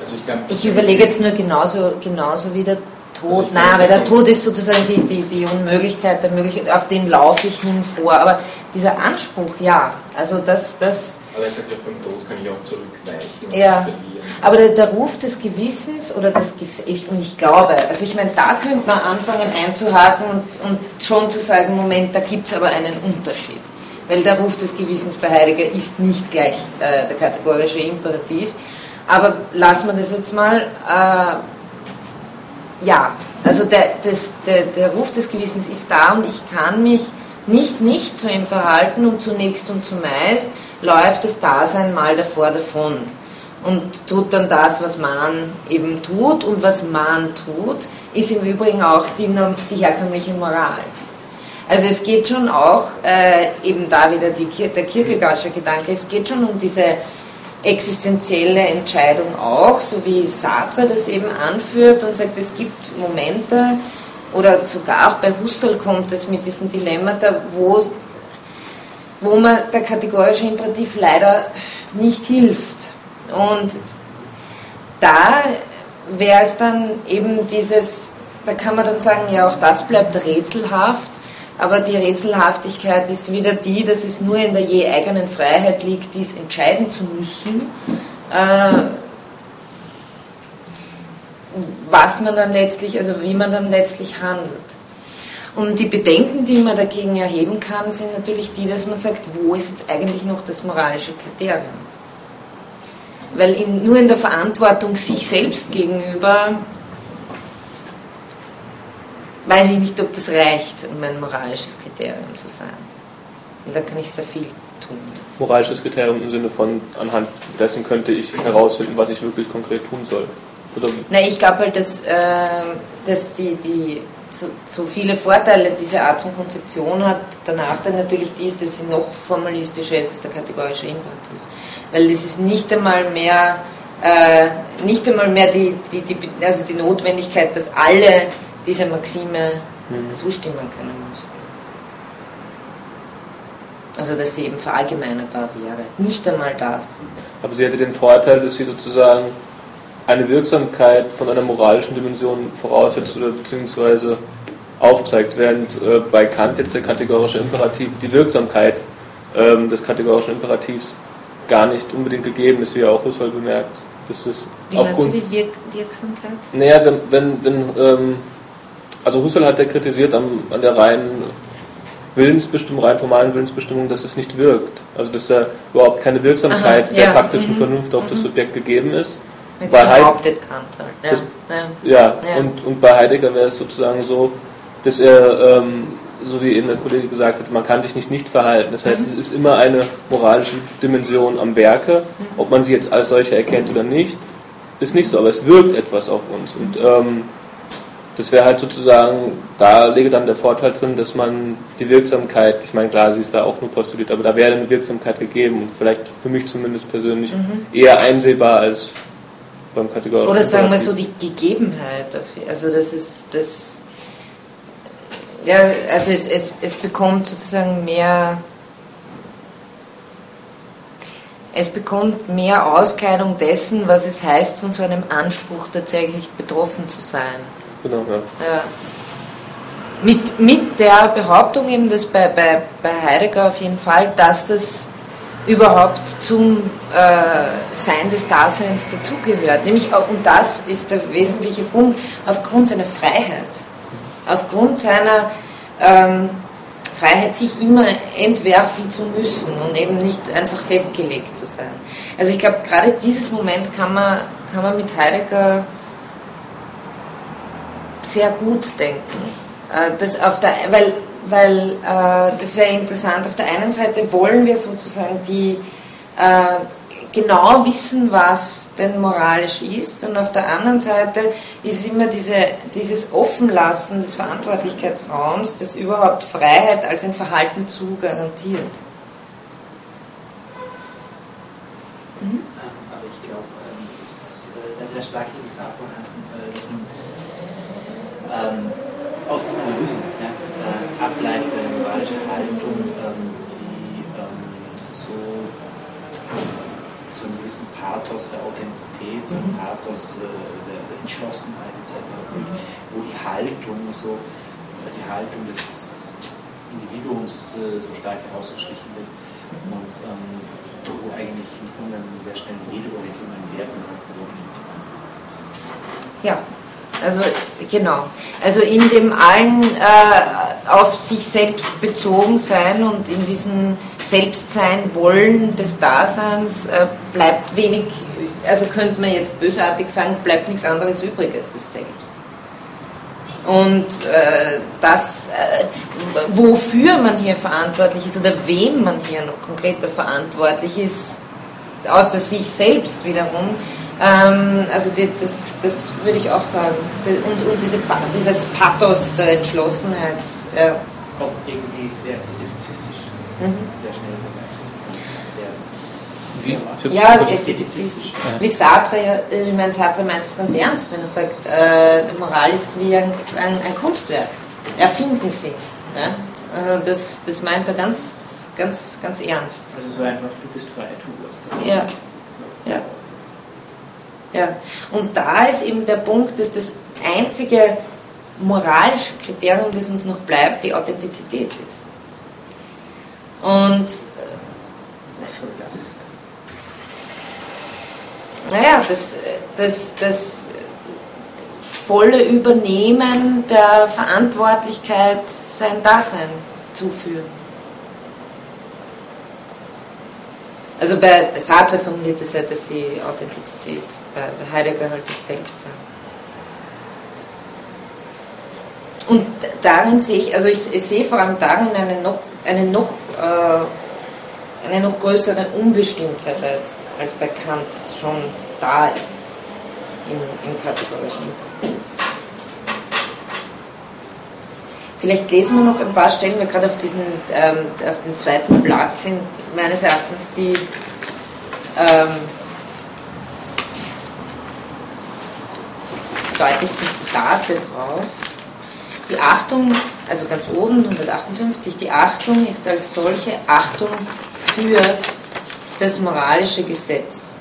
Also ich, glaub, ich überlege jetzt nur genauso, genauso wie der Tod. Also Nein, weil der Tod ist sozusagen die, die, die Unmöglichkeit, der Möglichkeit, auf den laufe ich hin vor. Aber dieser Anspruch, ja, also das. das aber er sagt ja, beim Tod kann ich auch zurückweichen. Ja. Aber der, der, Ruf des Gewissens oder das ich, und ich glaube, also ich meine, da könnte man anfangen einzuhaken und, und schon zu sagen, Moment, da gibt es aber einen Unterschied weil der Ruf des Gewissens bei Heidegger ist nicht gleich äh, der kategorische Imperativ. Aber lassen wir das jetzt mal. Äh, ja, also der, das, der, der Ruf des Gewissens ist da und ich kann mich nicht nicht zu ihm verhalten und zunächst und zumeist läuft das Dasein mal davor davon und tut dann das, was man eben tut und was man tut, ist im Übrigen auch die, die herkömmliche Moral. Also es geht schon auch, äh, eben da wieder die, der Kierkegaardsche Gedanke, es geht schon um diese existenzielle Entscheidung auch, so wie Sartre das eben anführt und sagt, es gibt Momente, oder sogar auch bei Husserl kommt es mit diesen Dilemmata, wo, wo man der kategorische Imperativ leider nicht hilft. Und da wäre es dann eben dieses, da kann man dann sagen, ja auch das bleibt rätselhaft, aber die Rätselhaftigkeit ist wieder die, dass es nur in der je eigenen Freiheit liegt, dies entscheiden zu müssen. Äh, was man dann letztlich, also wie man dann letztlich handelt. Und die Bedenken, die man dagegen erheben kann, sind natürlich die, dass man sagt, wo ist jetzt eigentlich noch das moralische Kriterium? Weil in, nur in der Verantwortung sich selbst gegenüber weiß ich nicht, ob das reicht, um ein moralisches Kriterium zu sein. Und da kann ich sehr viel tun. Moralisches Kriterium im Sinne von, anhand dessen könnte ich herausfinden, was ich wirklich konkret tun soll. Oder Na, ich glaube halt, dass, äh, dass die, die so, so, viele Vorteile diese Art von Konzeption hat. Der Nachteil natürlich die ist, dass sie noch formalistischer ist als der kategorische Imperativ. Weil es ist nicht einmal mehr, äh, nicht einmal mehr die, die, die, also die Notwendigkeit, dass alle dieser Maxime mhm. zustimmen können müssen. Also dass sie eben verallgemeinerbar wäre. Nicht einmal das. Aber sie hätte den Vorteil, dass sie sozusagen eine Wirksamkeit von einer moralischen Dimension voraussetzt oder beziehungsweise aufzeigt, während äh, bei Kant jetzt der kategorische Imperativ die Wirksamkeit ähm, des kategorischen Imperativs gar nicht unbedingt gegeben ist, wie er auch Husserl bemerkt. Das ist wie aufgrund, meinst du die Wirk Wirksamkeit? Naja, wenn, wenn, wenn ähm, also Husserl hat ja kritisiert am, an der reinen Willensbestimmung, rein formalen Willensbestimmung, dass es nicht wirkt. Also dass da überhaupt keine Wirksamkeit Aha, der ja. praktischen mhm. Vernunft auf mhm. das Subjekt gegeben ist bei behauptet Kant halt. Ja, das, ja. ja. Und, und bei Heidegger wäre es sozusagen so, dass er, ähm, so wie eben der Kollege gesagt hat, man kann sich nicht nicht verhalten. Das heißt, mhm. es ist immer eine moralische Dimension am Werke, mhm. ob man sie jetzt als solche erkennt oder nicht, ist nicht so, aber es wirkt etwas auf uns. Und ähm, das wäre halt sozusagen, da läge dann der Vorteil drin, dass man die Wirksamkeit, ich meine, klar, sie ist da auch nur postuliert, aber da wäre eine Wirksamkeit gegeben und vielleicht für mich zumindest persönlich mhm. eher einsehbar als beim kategorischen Oder sagen wir so die Gegebenheit dafür. Also das ist das ja, also es, es, es bekommt sozusagen mehr es bekommt mehr Auskleidung dessen, was es heißt, von so einem Anspruch tatsächlich betroffen zu sein. Genau, ja. ja. Mit, mit der Behauptung eben, dass bei, bei, bei Heidegger auf jeden Fall, dass das überhaupt zum äh, Sein des Daseins dazugehört. Nämlich auch, und das ist der wesentliche Punkt, aufgrund seiner Freiheit, aufgrund seiner ähm, Freiheit, sich immer entwerfen zu müssen und eben nicht einfach festgelegt zu sein. Also ich glaube, gerade dieses Moment kann man, kann man mit Heidegger sehr gut denken. Äh, das auf der, weil weil äh, das ist ja interessant. Auf der einen Seite wollen wir sozusagen die äh, genau wissen, was denn moralisch ist, und auf der anderen Seite ist es immer diese, dieses Offenlassen des Verantwortlichkeitsraums, das überhaupt Freiheit als ein Verhalten zu garantiert. Mhm. Aber ich glaube, ähm, da ist eine starke Gefahr vorhanden, äh, dass man ähm, aus diesen Analysen ja, äh, ableitet eine moralische Haltung, ähm, die ähm, so so einen gewissen Pathos der Authentizität, so einen mhm. Pathos äh, der, der, Entschlossenheit etc. Mhm. wo die Haltung so, äh, die Haltung des Individuums äh, so stark herausgestrichen wird mhm. und ähm, wo eigentlich im Grunde sehr schnell jede Orientierung an Werten verloren geht. Ja, also genau. Also in dem allen äh, auf sich selbst bezogen sein und in diesem Selbstsein wollen des Daseins äh, bleibt wenig also könnte man jetzt bösartig sagen, bleibt nichts anderes übrig als das Selbst. Und äh, das, äh, wofür man hier verantwortlich ist oder wem man hier noch konkreter verantwortlich ist, außer sich selbst wiederum, also die, das, das würde ich auch sagen. Und, und diese, dieses Pathos der Entschlossenheit. Ja. Kommt irgendwie sehr ästhetizistisch, mhm. sehr schnell so wie? Ja, ästhetizistisch. Wie Sartre, ich meine, Sartre meint es ganz ernst, wenn er sagt, äh, Moral ist wie ein, ein, ein Kunstwerk. Erfinden Sie. Ja? Also das, das meint er ganz, ganz, ganz ernst. Also so einfach, du bist frei, tu was. Ja. ja. Ja. Und da ist eben der Punkt, dass das einzige moralische Kriterium, das uns noch bleibt, die Authentizität ist. Und was soll das? Naja, das, das, das volle Übernehmen der Verantwortlichkeit sein Dasein zuführen. Also bei Sartre formuliert es ja, dass die Authentizität, bei Heidegger halt das Selbstsein. Und darin sehe ich, also ich, ich sehe vor allem darin eine noch, eine noch, äh, eine noch größere Unbestimmtheit als, als bei Kant schon da ist im, im kategorischen Input. Vielleicht lesen wir noch ein paar Stellen, weil gerade auf, diesen, ähm, auf dem zweiten Blatt sind meines Erachtens die ähm, deutlichsten Zitate drauf. Die Achtung, also ganz oben, 158, die Achtung ist als solche Achtung für das moralische Gesetz.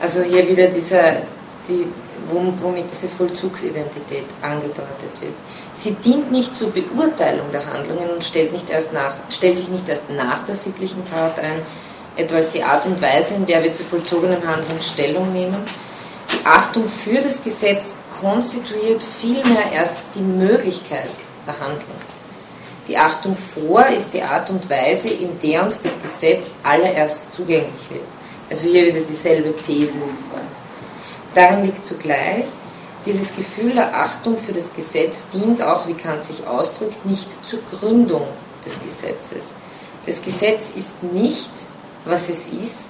Also hier wieder dieser, die, womit diese Vollzugsidentität angedeutet wird. Sie dient nicht zur Beurteilung der Handlungen und stellt, nicht erst nach, stellt sich nicht erst nach der sittlichen Tat ein, etwa als die Art und Weise, in der wir zu vollzogenen Handlungen Stellung nehmen. Achtung für das Gesetz konstituiert vielmehr erst die Möglichkeit der Handlung. Die Achtung vor ist die Art und Weise, in der uns das Gesetz allererst zugänglich wird. Also hier wieder dieselbe These wie vorhin. Darin liegt zugleich, dieses Gefühl der Achtung für das Gesetz dient auch, wie Kant sich ausdrückt, nicht zur Gründung des Gesetzes. Das Gesetz ist nicht, was es ist,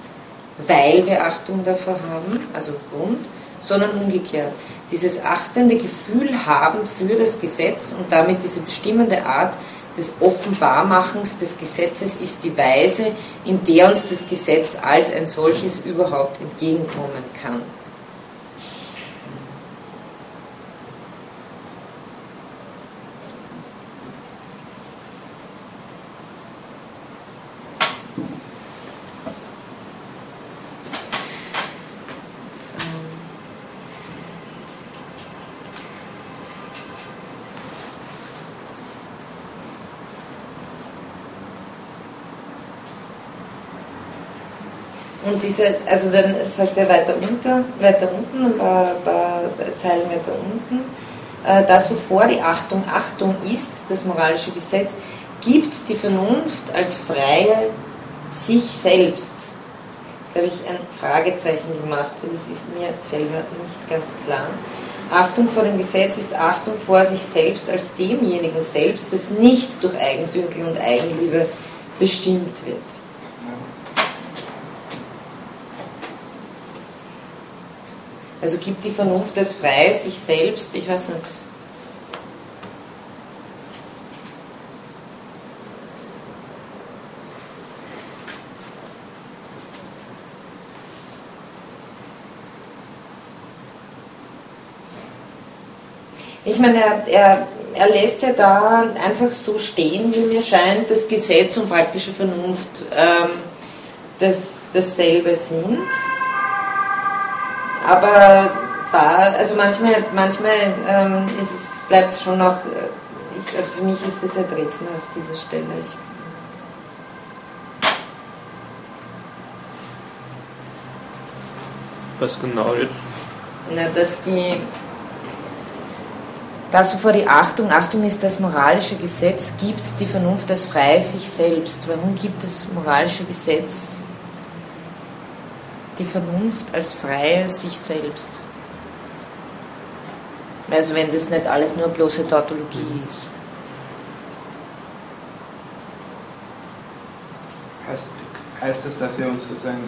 weil wir Achtung davor haben, also Grund, sondern umgekehrt. Dieses achtende Gefühl haben für das Gesetz und damit diese bestimmende Art des Offenbarmachens des Gesetzes ist die Weise, in der uns das Gesetz als ein solches überhaupt entgegenkommen kann. Und diese, also dann sagt er weiter unter, weiter unten, ein paar, paar Zeilen weiter unten, äh, das wovor die Achtung Achtung ist, das moralische Gesetz, gibt die Vernunft als freie sich selbst. Da habe ich ein Fragezeichen gemacht, weil das ist mir selber nicht ganz klar. Achtung vor dem Gesetz ist Achtung vor sich selbst als demjenigen selbst, das nicht durch Eigendünkel und Eigenliebe bestimmt wird. Also gibt die Vernunft das frei, sich selbst, ich weiß nicht. Ich meine, er, er, er lässt ja da einfach so stehen, wie mir scheint, dass Gesetz und praktische Vernunft ähm, das, dasselbe sind aber da, also manchmal, manchmal ähm, ist es, bleibt es schon noch, äh, ich, also für mich ist es ein Rätsel auf dieser Stelle. Ich, Was genau jetzt? Na, dass die, das wovor die Achtung, Achtung ist das moralische Gesetz, gibt die Vernunft das Freie sich selbst. Warum gibt es moralische Gesetz die Vernunft als freie sich selbst. Also wenn das nicht alles nur bloße Tautologie ist. Heißt, heißt das, dass wir uns sozusagen,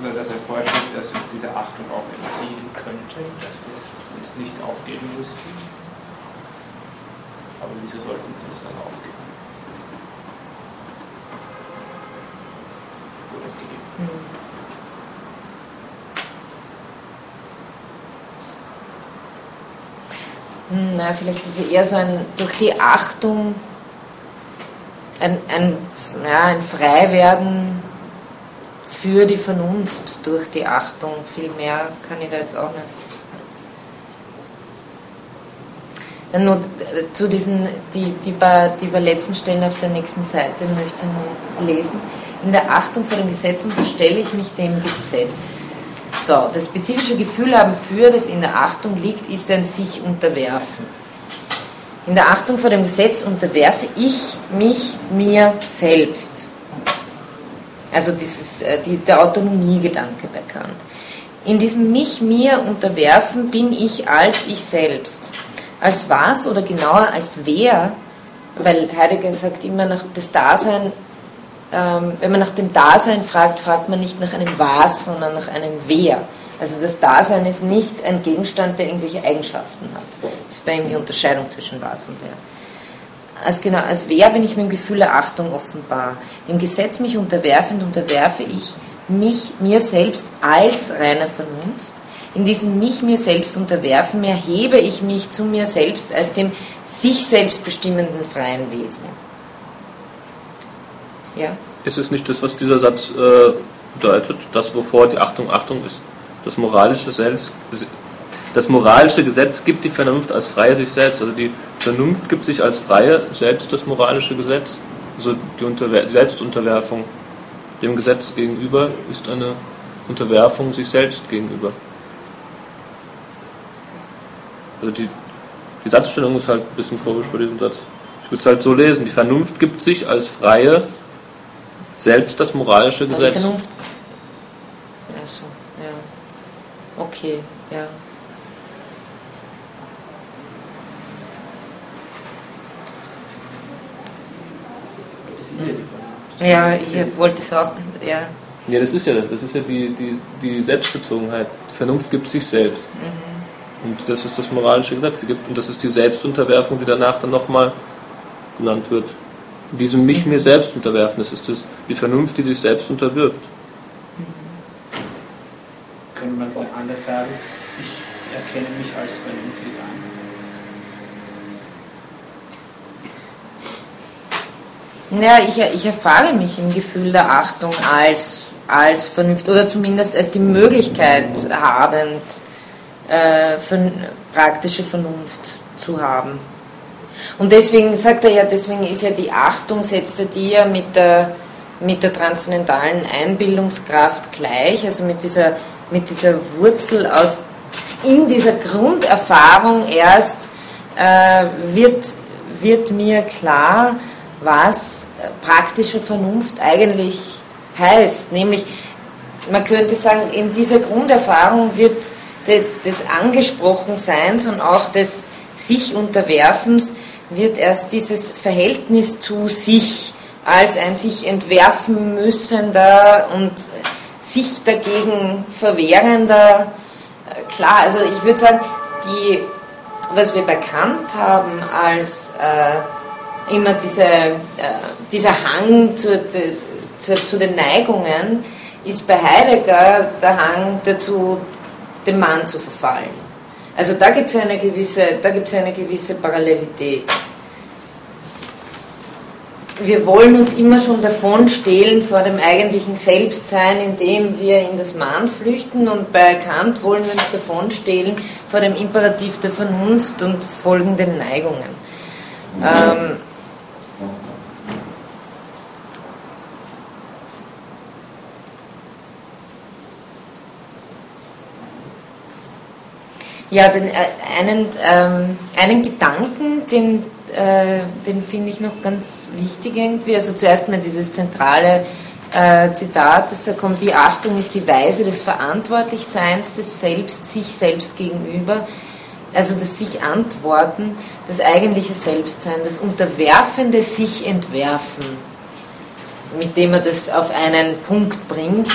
oder dass er vorschlägt, dass wir uns dieser Achtung auch entziehen könnten, dass wir es nicht aufgeben müssten? Aber wieso sollten wir es dann aufgeben? Oder geben? Hm. Na, vielleicht ist es eher so ein, durch die Achtung, ein, ein, ja, ein Freiwerden für die Vernunft durch die Achtung. Viel mehr kann ich da jetzt auch nicht. Dann nur zu diesen, die, die, bei, die bei letzten Stellen auf der nächsten Seite möchte ich nur lesen. In der Achtung vor dem Gesetz unterstelle ich mich dem Gesetz. So, das spezifische Gefühl haben für, das in der Achtung liegt, ist ein sich unterwerfen. In der Achtung vor dem Gesetz unterwerfe ich mich mir selbst. Also dieses, äh, die, der Autonomiegedanke bei Kant. In diesem mich mir unterwerfen bin ich als ich selbst. Als was oder genauer als wer, weil Heidegger sagt immer nach das Dasein wenn man nach dem Dasein fragt, fragt man nicht nach einem Was, sondern nach einem Wer. Also das Dasein ist nicht ein Gegenstand, der irgendwelche Eigenschaften hat. Das ist bei ihm die Unterscheidung zwischen Was und Wer. Als, genau, als Wer bin ich mit dem Gefühl der Achtung offenbar. Dem Gesetz mich unterwerfend unterwerfe ich mich mir selbst als reiner Vernunft. In diesem mich mir selbst unterwerfen erhebe ich mich zu mir selbst als dem sich selbst bestimmenden freien Wesen. Ja. Ist es nicht das, was dieser Satz äh, bedeutet, das, wovor die Achtung Achtung ist? Das moralische, selbst, das moralische Gesetz gibt die Vernunft als freie sich selbst. Also die Vernunft gibt sich als freie selbst das moralische Gesetz. Also die Unterwer Selbstunterwerfung dem Gesetz gegenüber ist eine Unterwerfung sich selbst gegenüber. Also die, die Satzstellung ist halt ein bisschen komisch bei diesem Satz. Ich würde es halt so lesen. Die Vernunft gibt sich als freie selbst das moralische Gesetz. Die Vernunft. Achso, ja. Okay, ja. Ja, ich wollte es auch, ja. Ja, das ist ja das ist ja die, die, die Selbstbezogenheit. Die Vernunft gibt sich selbst. Mhm. Und das ist das moralische Gesetz. Und das ist die Selbstunterwerfung, die danach dann nochmal genannt wird diesem mich mir selbst unterwerfen. Das ist das, die Vernunft, die sich selbst unterwirft. Könnte man es auch anders sagen? Ich erkenne mich als vernünftig an. Ja, ich, ich erfahre mich im Gefühl der Achtung als, als Vernunft oder zumindest als die Möglichkeit habend, äh, praktische Vernunft zu haben. Und deswegen sagt er ja, deswegen ist ja die Achtung, setzt er die ja mit der, mit der transzendentalen Einbildungskraft gleich, also mit dieser, mit dieser Wurzel aus, in dieser Grunderfahrung erst äh, wird, wird mir klar, was praktische Vernunft eigentlich heißt. Nämlich, man könnte sagen, in dieser Grunderfahrung wird des Angesprochenseins und auch des sich Unterwerfens wird erst dieses Verhältnis zu sich als ein sich entwerfen müssender und sich dagegen verwehrender äh, klar. Also ich würde sagen, die, was wir bekannt haben als äh, immer diese, äh, dieser Hang zu, zu, zu den Neigungen, ist bei Heidegger der Hang dazu, dem Mann zu verfallen. Also da gibt es eine gewisse, da gibt es eine gewisse Parallelität. Wir wollen uns immer schon davon stehlen vor dem eigentlichen Selbstsein, indem wir in das Mahn flüchten und bei Kant wollen wir uns davon stehlen vor dem Imperativ der Vernunft und folgenden Neigungen. Ähm, Ja, den, äh, einen, ähm, einen Gedanken, den, äh, den finde ich noch ganz wichtig irgendwie. Also zuerst mal dieses zentrale äh, Zitat, das da kommt, die Achtung ist die Weise des Verantwortlichseins des Selbst, sich selbst gegenüber, also das sich antworten, das eigentliche Selbstsein, das unterwerfende sich entwerfen, mit dem er das auf einen Punkt bringt.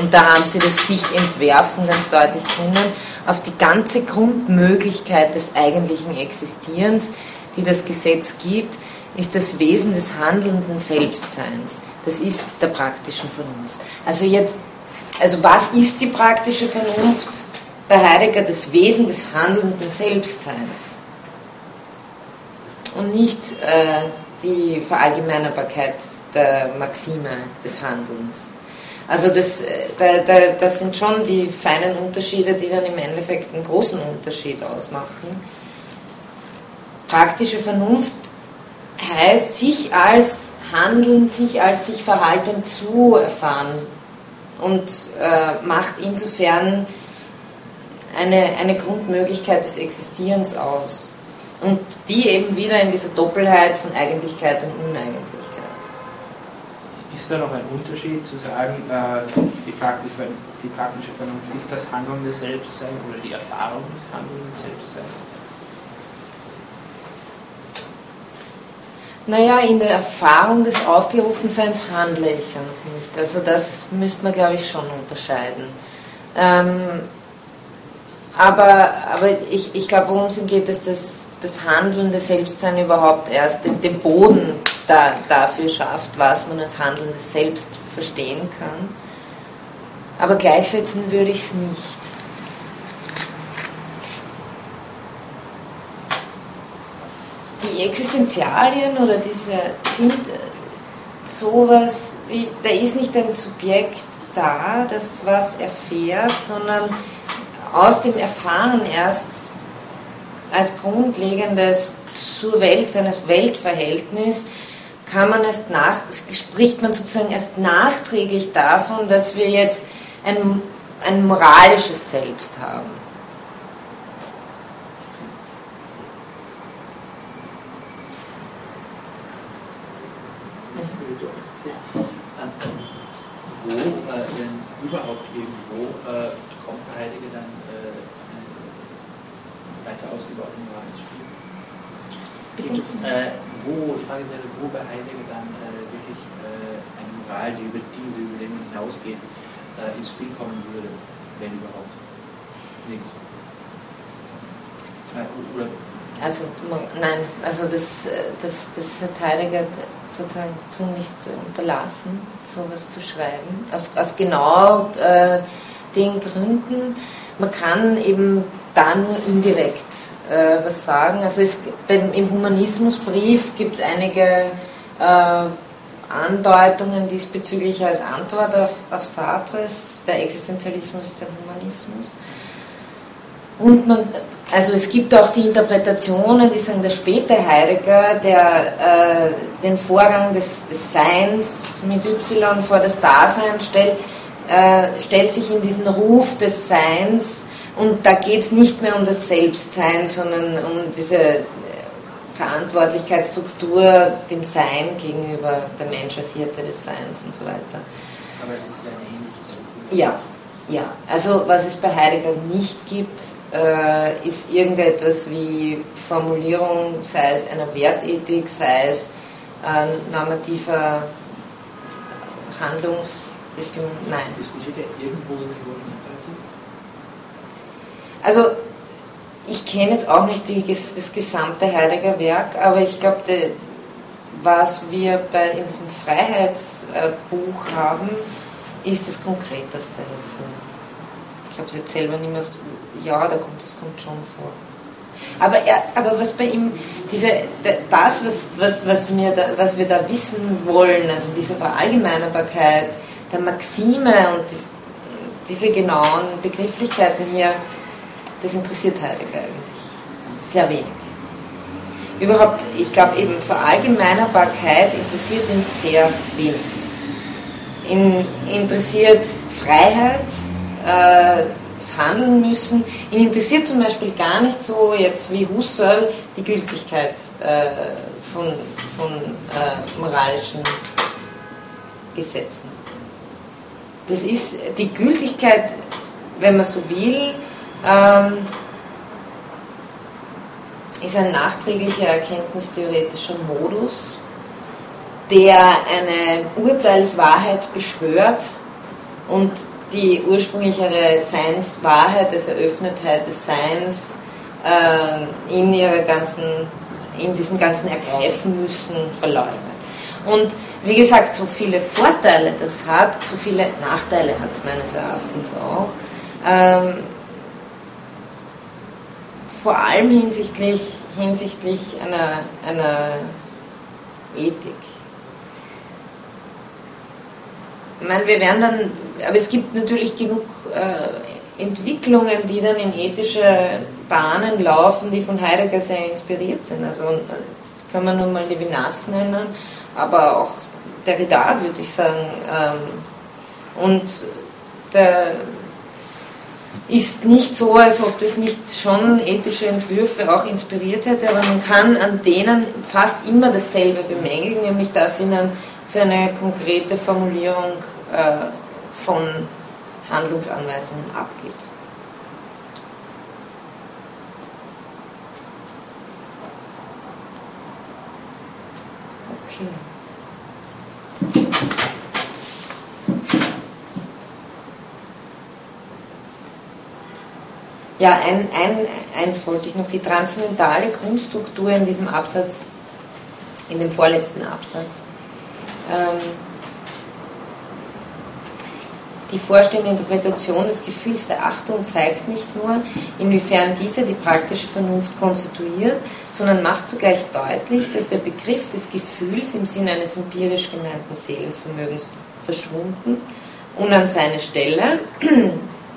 Und da haben sie das sich entwerfen ganz deutlich drinnen, auf die ganze Grundmöglichkeit des eigentlichen Existierens, die das Gesetz gibt, ist das Wesen des handelnden Selbstseins. Das ist der praktischen Vernunft. Also jetzt, also was ist die praktische Vernunft? Bei Heidegger das Wesen des handelnden Selbstseins und nicht äh, die Verallgemeinerbarkeit der Maxime des Handelns. Also das, äh, da, da, das sind schon die feinen Unterschiede, die dann im Endeffekt einen großen Unterschied ausmachen. Praktische Vernunft heißt, sich als Handeln, sich als sich Verhalten zu erfahren und äh, macht insofern eine, eine Grundmöglichkeit des Existierens aus. Und die eben wieder in dieser Doppelheit von Eigentlichkeit und Uneigentlichkeit. Ist da noch ein Unterschied zu sagen, äh, die, praktische, Vernunft ist das Handeln des Selbstseins oder die Erfahrung des Handeln des Selbstseins? Naja, in der Erfahrung des Aufgerufenseins handle ich noch nicht. Also das müsste man, glaube ich, schon unterscheiden. Ähm, aber, aber ich, ich glaube, worum es geht, ist, das Handeln des Selbstsein überhaupt erst den, den Boden da, dafür schafft, was man als handelndes Selbst verstehen kann. Aber gleichsetzen würde ich es nicht. die Existenzialien oder diese sind sowas wie, da ist nicht ein Subjekt da, das was erfährt, sondern aus dem Erfahren erst als grundlegendes zur Welt, seines Weltverhältnis, kann man erst nach, spricht man sozusagen erst nachträglich davon, dass wir jetzt ein, ein moralisches Selbst haben. überhaupt irgendwo äh, kommt Heidegger dann äh, weiter ausgebaut Moral ins Spiel? Gibt es, äh, wo, die Frage wäre, wo bei Heidegger dann äh, wirklich äh, eine Moral, die über diese Überlegung hinausgeht, äh, ins Spiel kommen würde, wenn überhaupt? Nirgends. Oder also nein, also das, das, das hat Heidegger sozusagen tunlichst unterlassen, sowas zu schreiben, aus, aus genau äh, den Gründen. Man kann eben da nur indirekt äh, was sagen. Also es, beim, im Humanismusbrief gibt es einige äh, Andeutungen diesbezüglich als Antwort auf, auf Sartres, der Existenzialismus, der Humanismus. Und man, also es gibt auch die Interpretationen, die sagen, der späte Heidegger, der äh, den Vorgang des, des, Seins mit Y vor das Dasein stellt, äh, stellt sich in diesen Ruf des Seins und da geht es nicht mehr um das Selbstsein, sondern um diese äh, Verantwortlichkeitsstruktur dem Sein gegenüber der Mensch als Hirte des Seins und so weiter. Aber es ist ja eine ähnliche Struktur. Ja, ja. Also was es bei Heidegger nicht gibt, äh, ist irgendetwas wie Formulierung, sei es einer Wertethik, sei es äh, normativer Handlungsbestimmung, nein. Diskutiert er irgendwo die Also ich kenne jetzt auch nicht die, das gesamte Heidegger Werk, aber ich glaube, was wir bei, in diesem Freiheitsbuch haben, ist das Konkreteste dazu. Ich habe es jetzt selber nicht mehr ja, da kommt, das kommt schon vor. Aber, er, aber was bei ihm, diese, das, was, was, was, wir da, was wir da wissen wollen, also diese Verallgemeinerbarkeit der Maxime und dies, diese genauen Begrifflichkeiten hier, das interessiert Heidegger eigentlich sehr wenig. Überhaupt, ich glaube eben Verallgemeinerbarkeit interessiert ihn sehr wenig. Ihn interessiert Freiheit, äh, handeln müssen. Ihn interessiert zum Beispiel gar nicht so jetzt wie Husserl die Gültigkeit äh, von, von äh, moralischen Gesetzen. das ist die Gültigkeit, wenn man so will, ähm, ist ein nachträglicher erkenntnistheoretischer Modus, der eine Urteilswahrheit beschwört und die ursprüngliche Seinswahrheit, also Eröffnetheit des Seins äh, in ihrer ganzen, in diesem ganzen Ergreifen müssen verleugnet. Und wie gesagt, so viele Vorteile das hat, so viele Nachteile hat es meines Erachtens auch. Ähm, vor allem hinsichtlich, hinsichtlich einer, einer Ethik. Ich meine, wir werden dann, aber es gibt natürlich genug äh, Entwicklungen, die dann in ethische Bahnen laufen, die von Heidegger sehr inspiriert sind. Also kann man nur mal Levinas nennen, aber auch Derrida, würde ich sagen. Ähm, und der ist nicht so, als ob das nicht schon ethische Entwürfe auch inspiriert hätte, aber man kann an denen fast immer dasselbe bemängeln, nämlich dass ihnen so eine konkrete Formulierung äh, von Handlungsanweisungen abgeht. Okay. Ja, ein, ein, eins wollte ich noch, die transzendentale Grundstruktur in diesem Absatz, in dem vorletzten Absatz. Ähm, die vorstehende Interpretation des Gefühls der Achtung zeigt nicht nur, inwiefern diese die praktische Vernunft konstituiert, sondern macht zugleich deutlich, dass der Begriff des Gefühls im Sinne eines empirisch gemeinten Seelenvermögens verschwunden und an seine Stelle,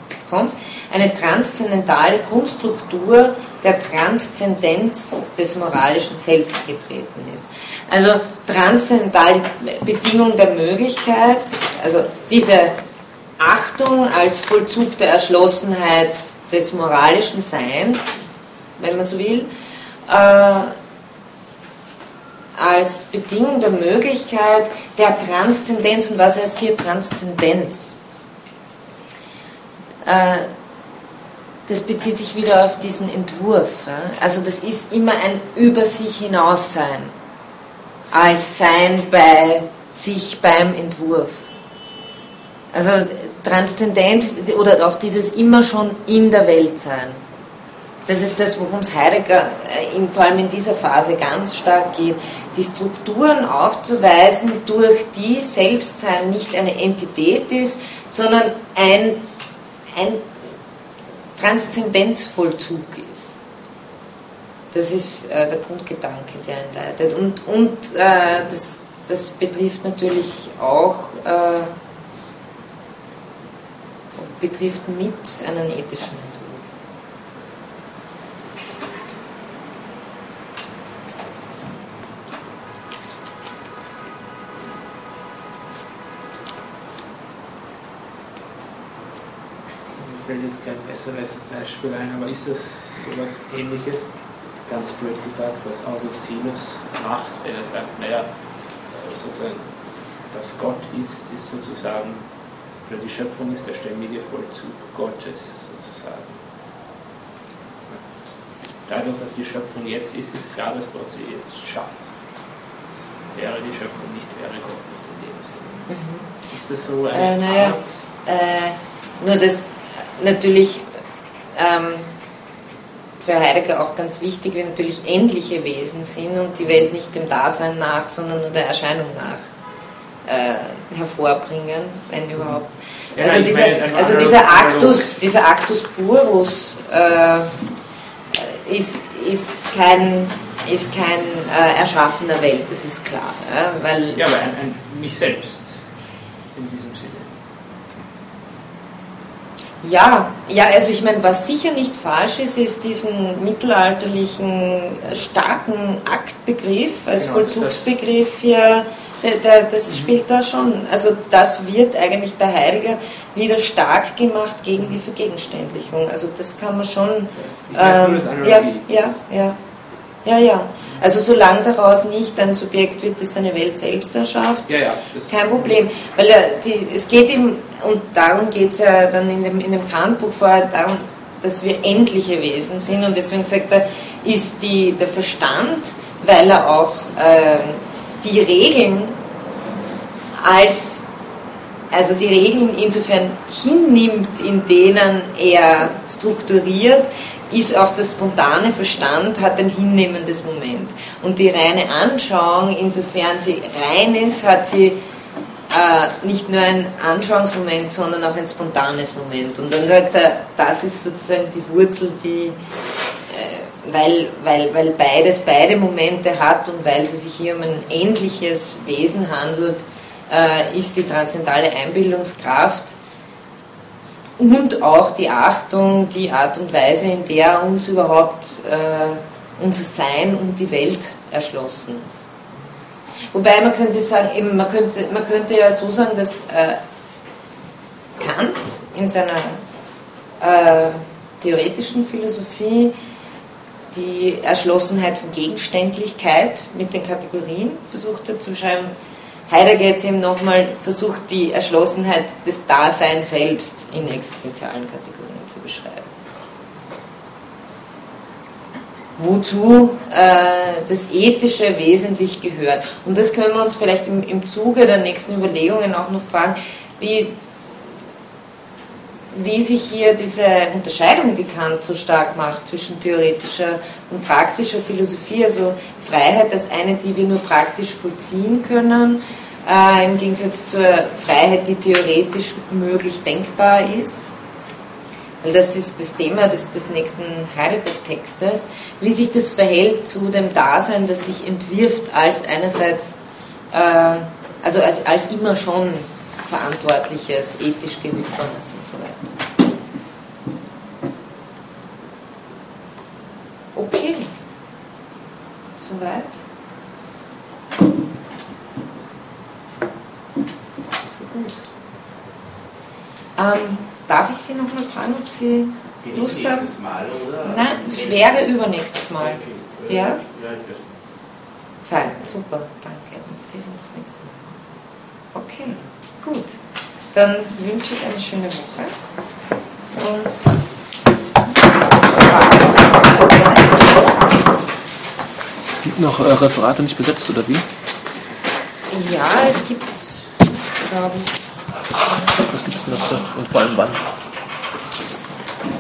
jetzt kommt's, eine transzendentale Grundstruktur der Transzendenz des moralischen Selbst getreten ist. Also transzendentale Bedingung der Möglichkeit, also diese Achtung als Vollzug der Erschlossenheit des moralischen Seins, wenn man so will, äh, als Bedingung der Möglichkeit der Transzendenz. Und was heißt hier Transzendenz? Äh, das bezieht sich wieder auf diesen Entwurf. Also das ist immer ein Über sich hinaus sein, als Sein bei sich beim Entwurf. Also Transzendenz oder auch dieses immer schon in der Welt sein. Das ist das, worum es Heidegger äh, in, vor allem in dieser Phase ganz stark geht, die Strukturen aufzuweisen, durch die Selbstsein nicht eine Entität ist, sondern ein, ein Transzendenzvollzug ist. Das ist äh, der Grundgedanke, der ihn leitet. Und, und äh, das, das betrifft natürlich auch äh, betrifft mit einen ethischen fällt jetzt kein besseres Beispiel ein, aber ist das so etwas ähnliches, ganz blöd gesagt, was Augustinus macht, wenn er sagt, naja, sozusagen, dass Gott ist, ist sozusagen oder die Schöpfung ist der ständige Vollzug Gottes sozusagen. Dadurch, dass die Schöpfung jetzt ist, ist klar, dass Gott sie jetzt schafft. Wäre die Schöpfung nicht, wäre Gott nicht in dem Sinne. Mhm. Ist das so eine äh, naja, Art? Äh, nur das natürlich ähm, für Heidegger auch ganz wichtig, wir natürlich endliche Wesen sind und die Welt nicht dem Dasein nach, sondern nur der Erscheinung nach äh, hervorbringen, wenn überhaupt. Ja, also, dieser, meine, also dieser Actus, dieser Actus purus äh, ist, ist kein, ist kein äh, Erschaffen der Welt, das ist klar. Ja, weil ja aber ein, ein mich selbst in diesem Sinne. Ja, ja, also ich meine, was sicher nicht falsch ist, ist diesen mittelalterlichen äh, starken Aktbegriff als genau, Vollzugsbegriff hier das spielt da schon. Also das wird eigentlich bei Heidegger wieder stark gemacht gegen die Vergegenständlichung. Also das kann man schon. Ähm, ja, ja, ja. Ja, ja. Also solange daraus nicht ein Subjekt wird, das seine Welt selbst erschafft, Ja, ja. Kein Problem. Weil er die, es geht ihm, und darum geht es ja dann in dem, in dem Kant-Buch vorher, darum, dass wir endliche Wesen sind. Und deswegen sagt er, ist die, der Verstand, weil er auch ähm, die Regeln als, also die Regeln insofern hinnimmt, in denen er strukturiert, ist auch der spontane Verstand, hat ein hinnehmendes Moment. Und die reine Anschauung, insofern sie rein ist, hat sie äh, nicht nur ein Anschauungsmoment, sondern auch ein spontanes Moment. Und dann sagt er, das ist sozusagen die Wurzel, die, äh, weil, weil, weil beides beide Momente hat und weil es sich hier um ein ähnliches Wesen handelt, äh, ist die transzendentale Einbildungskraft und auch die Achtung, die Art und Weise, in der uns überhaupt äh, unser Sein und die Welt erschlossen ist. Wobei man könnte sagen, eben, man, könnte, man könnte ja so sagen, dass äh, Kant in seiner äh, theoretischen Philosophie die Erschlossenheit von Gegenständlichkeit mit den Kategorien versucht hat zu beschreiben. Heidegger jetzt eben nochmal versucht, die Erschlossenheit des Daseins selbst in existenzialen Kategorien zu beschreiben. Wozu äh, das Ethische wesentlich gehört. Und das können wir uns vielleicht im, im Zuge der nächsten Überlegungen auch noch fragen, wie, wie sich hier diese Unterscheidung, die Kant so stark macht zwischen theoretischer und praktischer Philosophie, also Freiheit als eine, die wir nur praktisch vollziehen können, äh, im Gegensatz zur Freiheit, die theoretisch möglich denkbar ist. Weil das ist das Thema des, des nächsten Heidegger-Textes, wie sich das verhält zu dem Dasein, das sich entwirft als einerseits, äh, also als, als immer schon verantwortliches, ethisch Gehülfernes und so weiter. Okay. Soweit? So gut. Ähm, darf ich Sie noch mal fragen, ob Sie Bin Lust haben? nächstes Mal, oder? Nein, es wäre übernächstes Mal. Okay. Ja? Ja. Fein, super, danke. Und Sie sind das nächste Mal. Okay, gut. Dann wünsche ich eine schöne Woche und Spaß. Sind noch äh, Referate nicht besetzt oder wie? Ja, es gibt, glaube ich, Was gibt es noch? Und vor allem wann?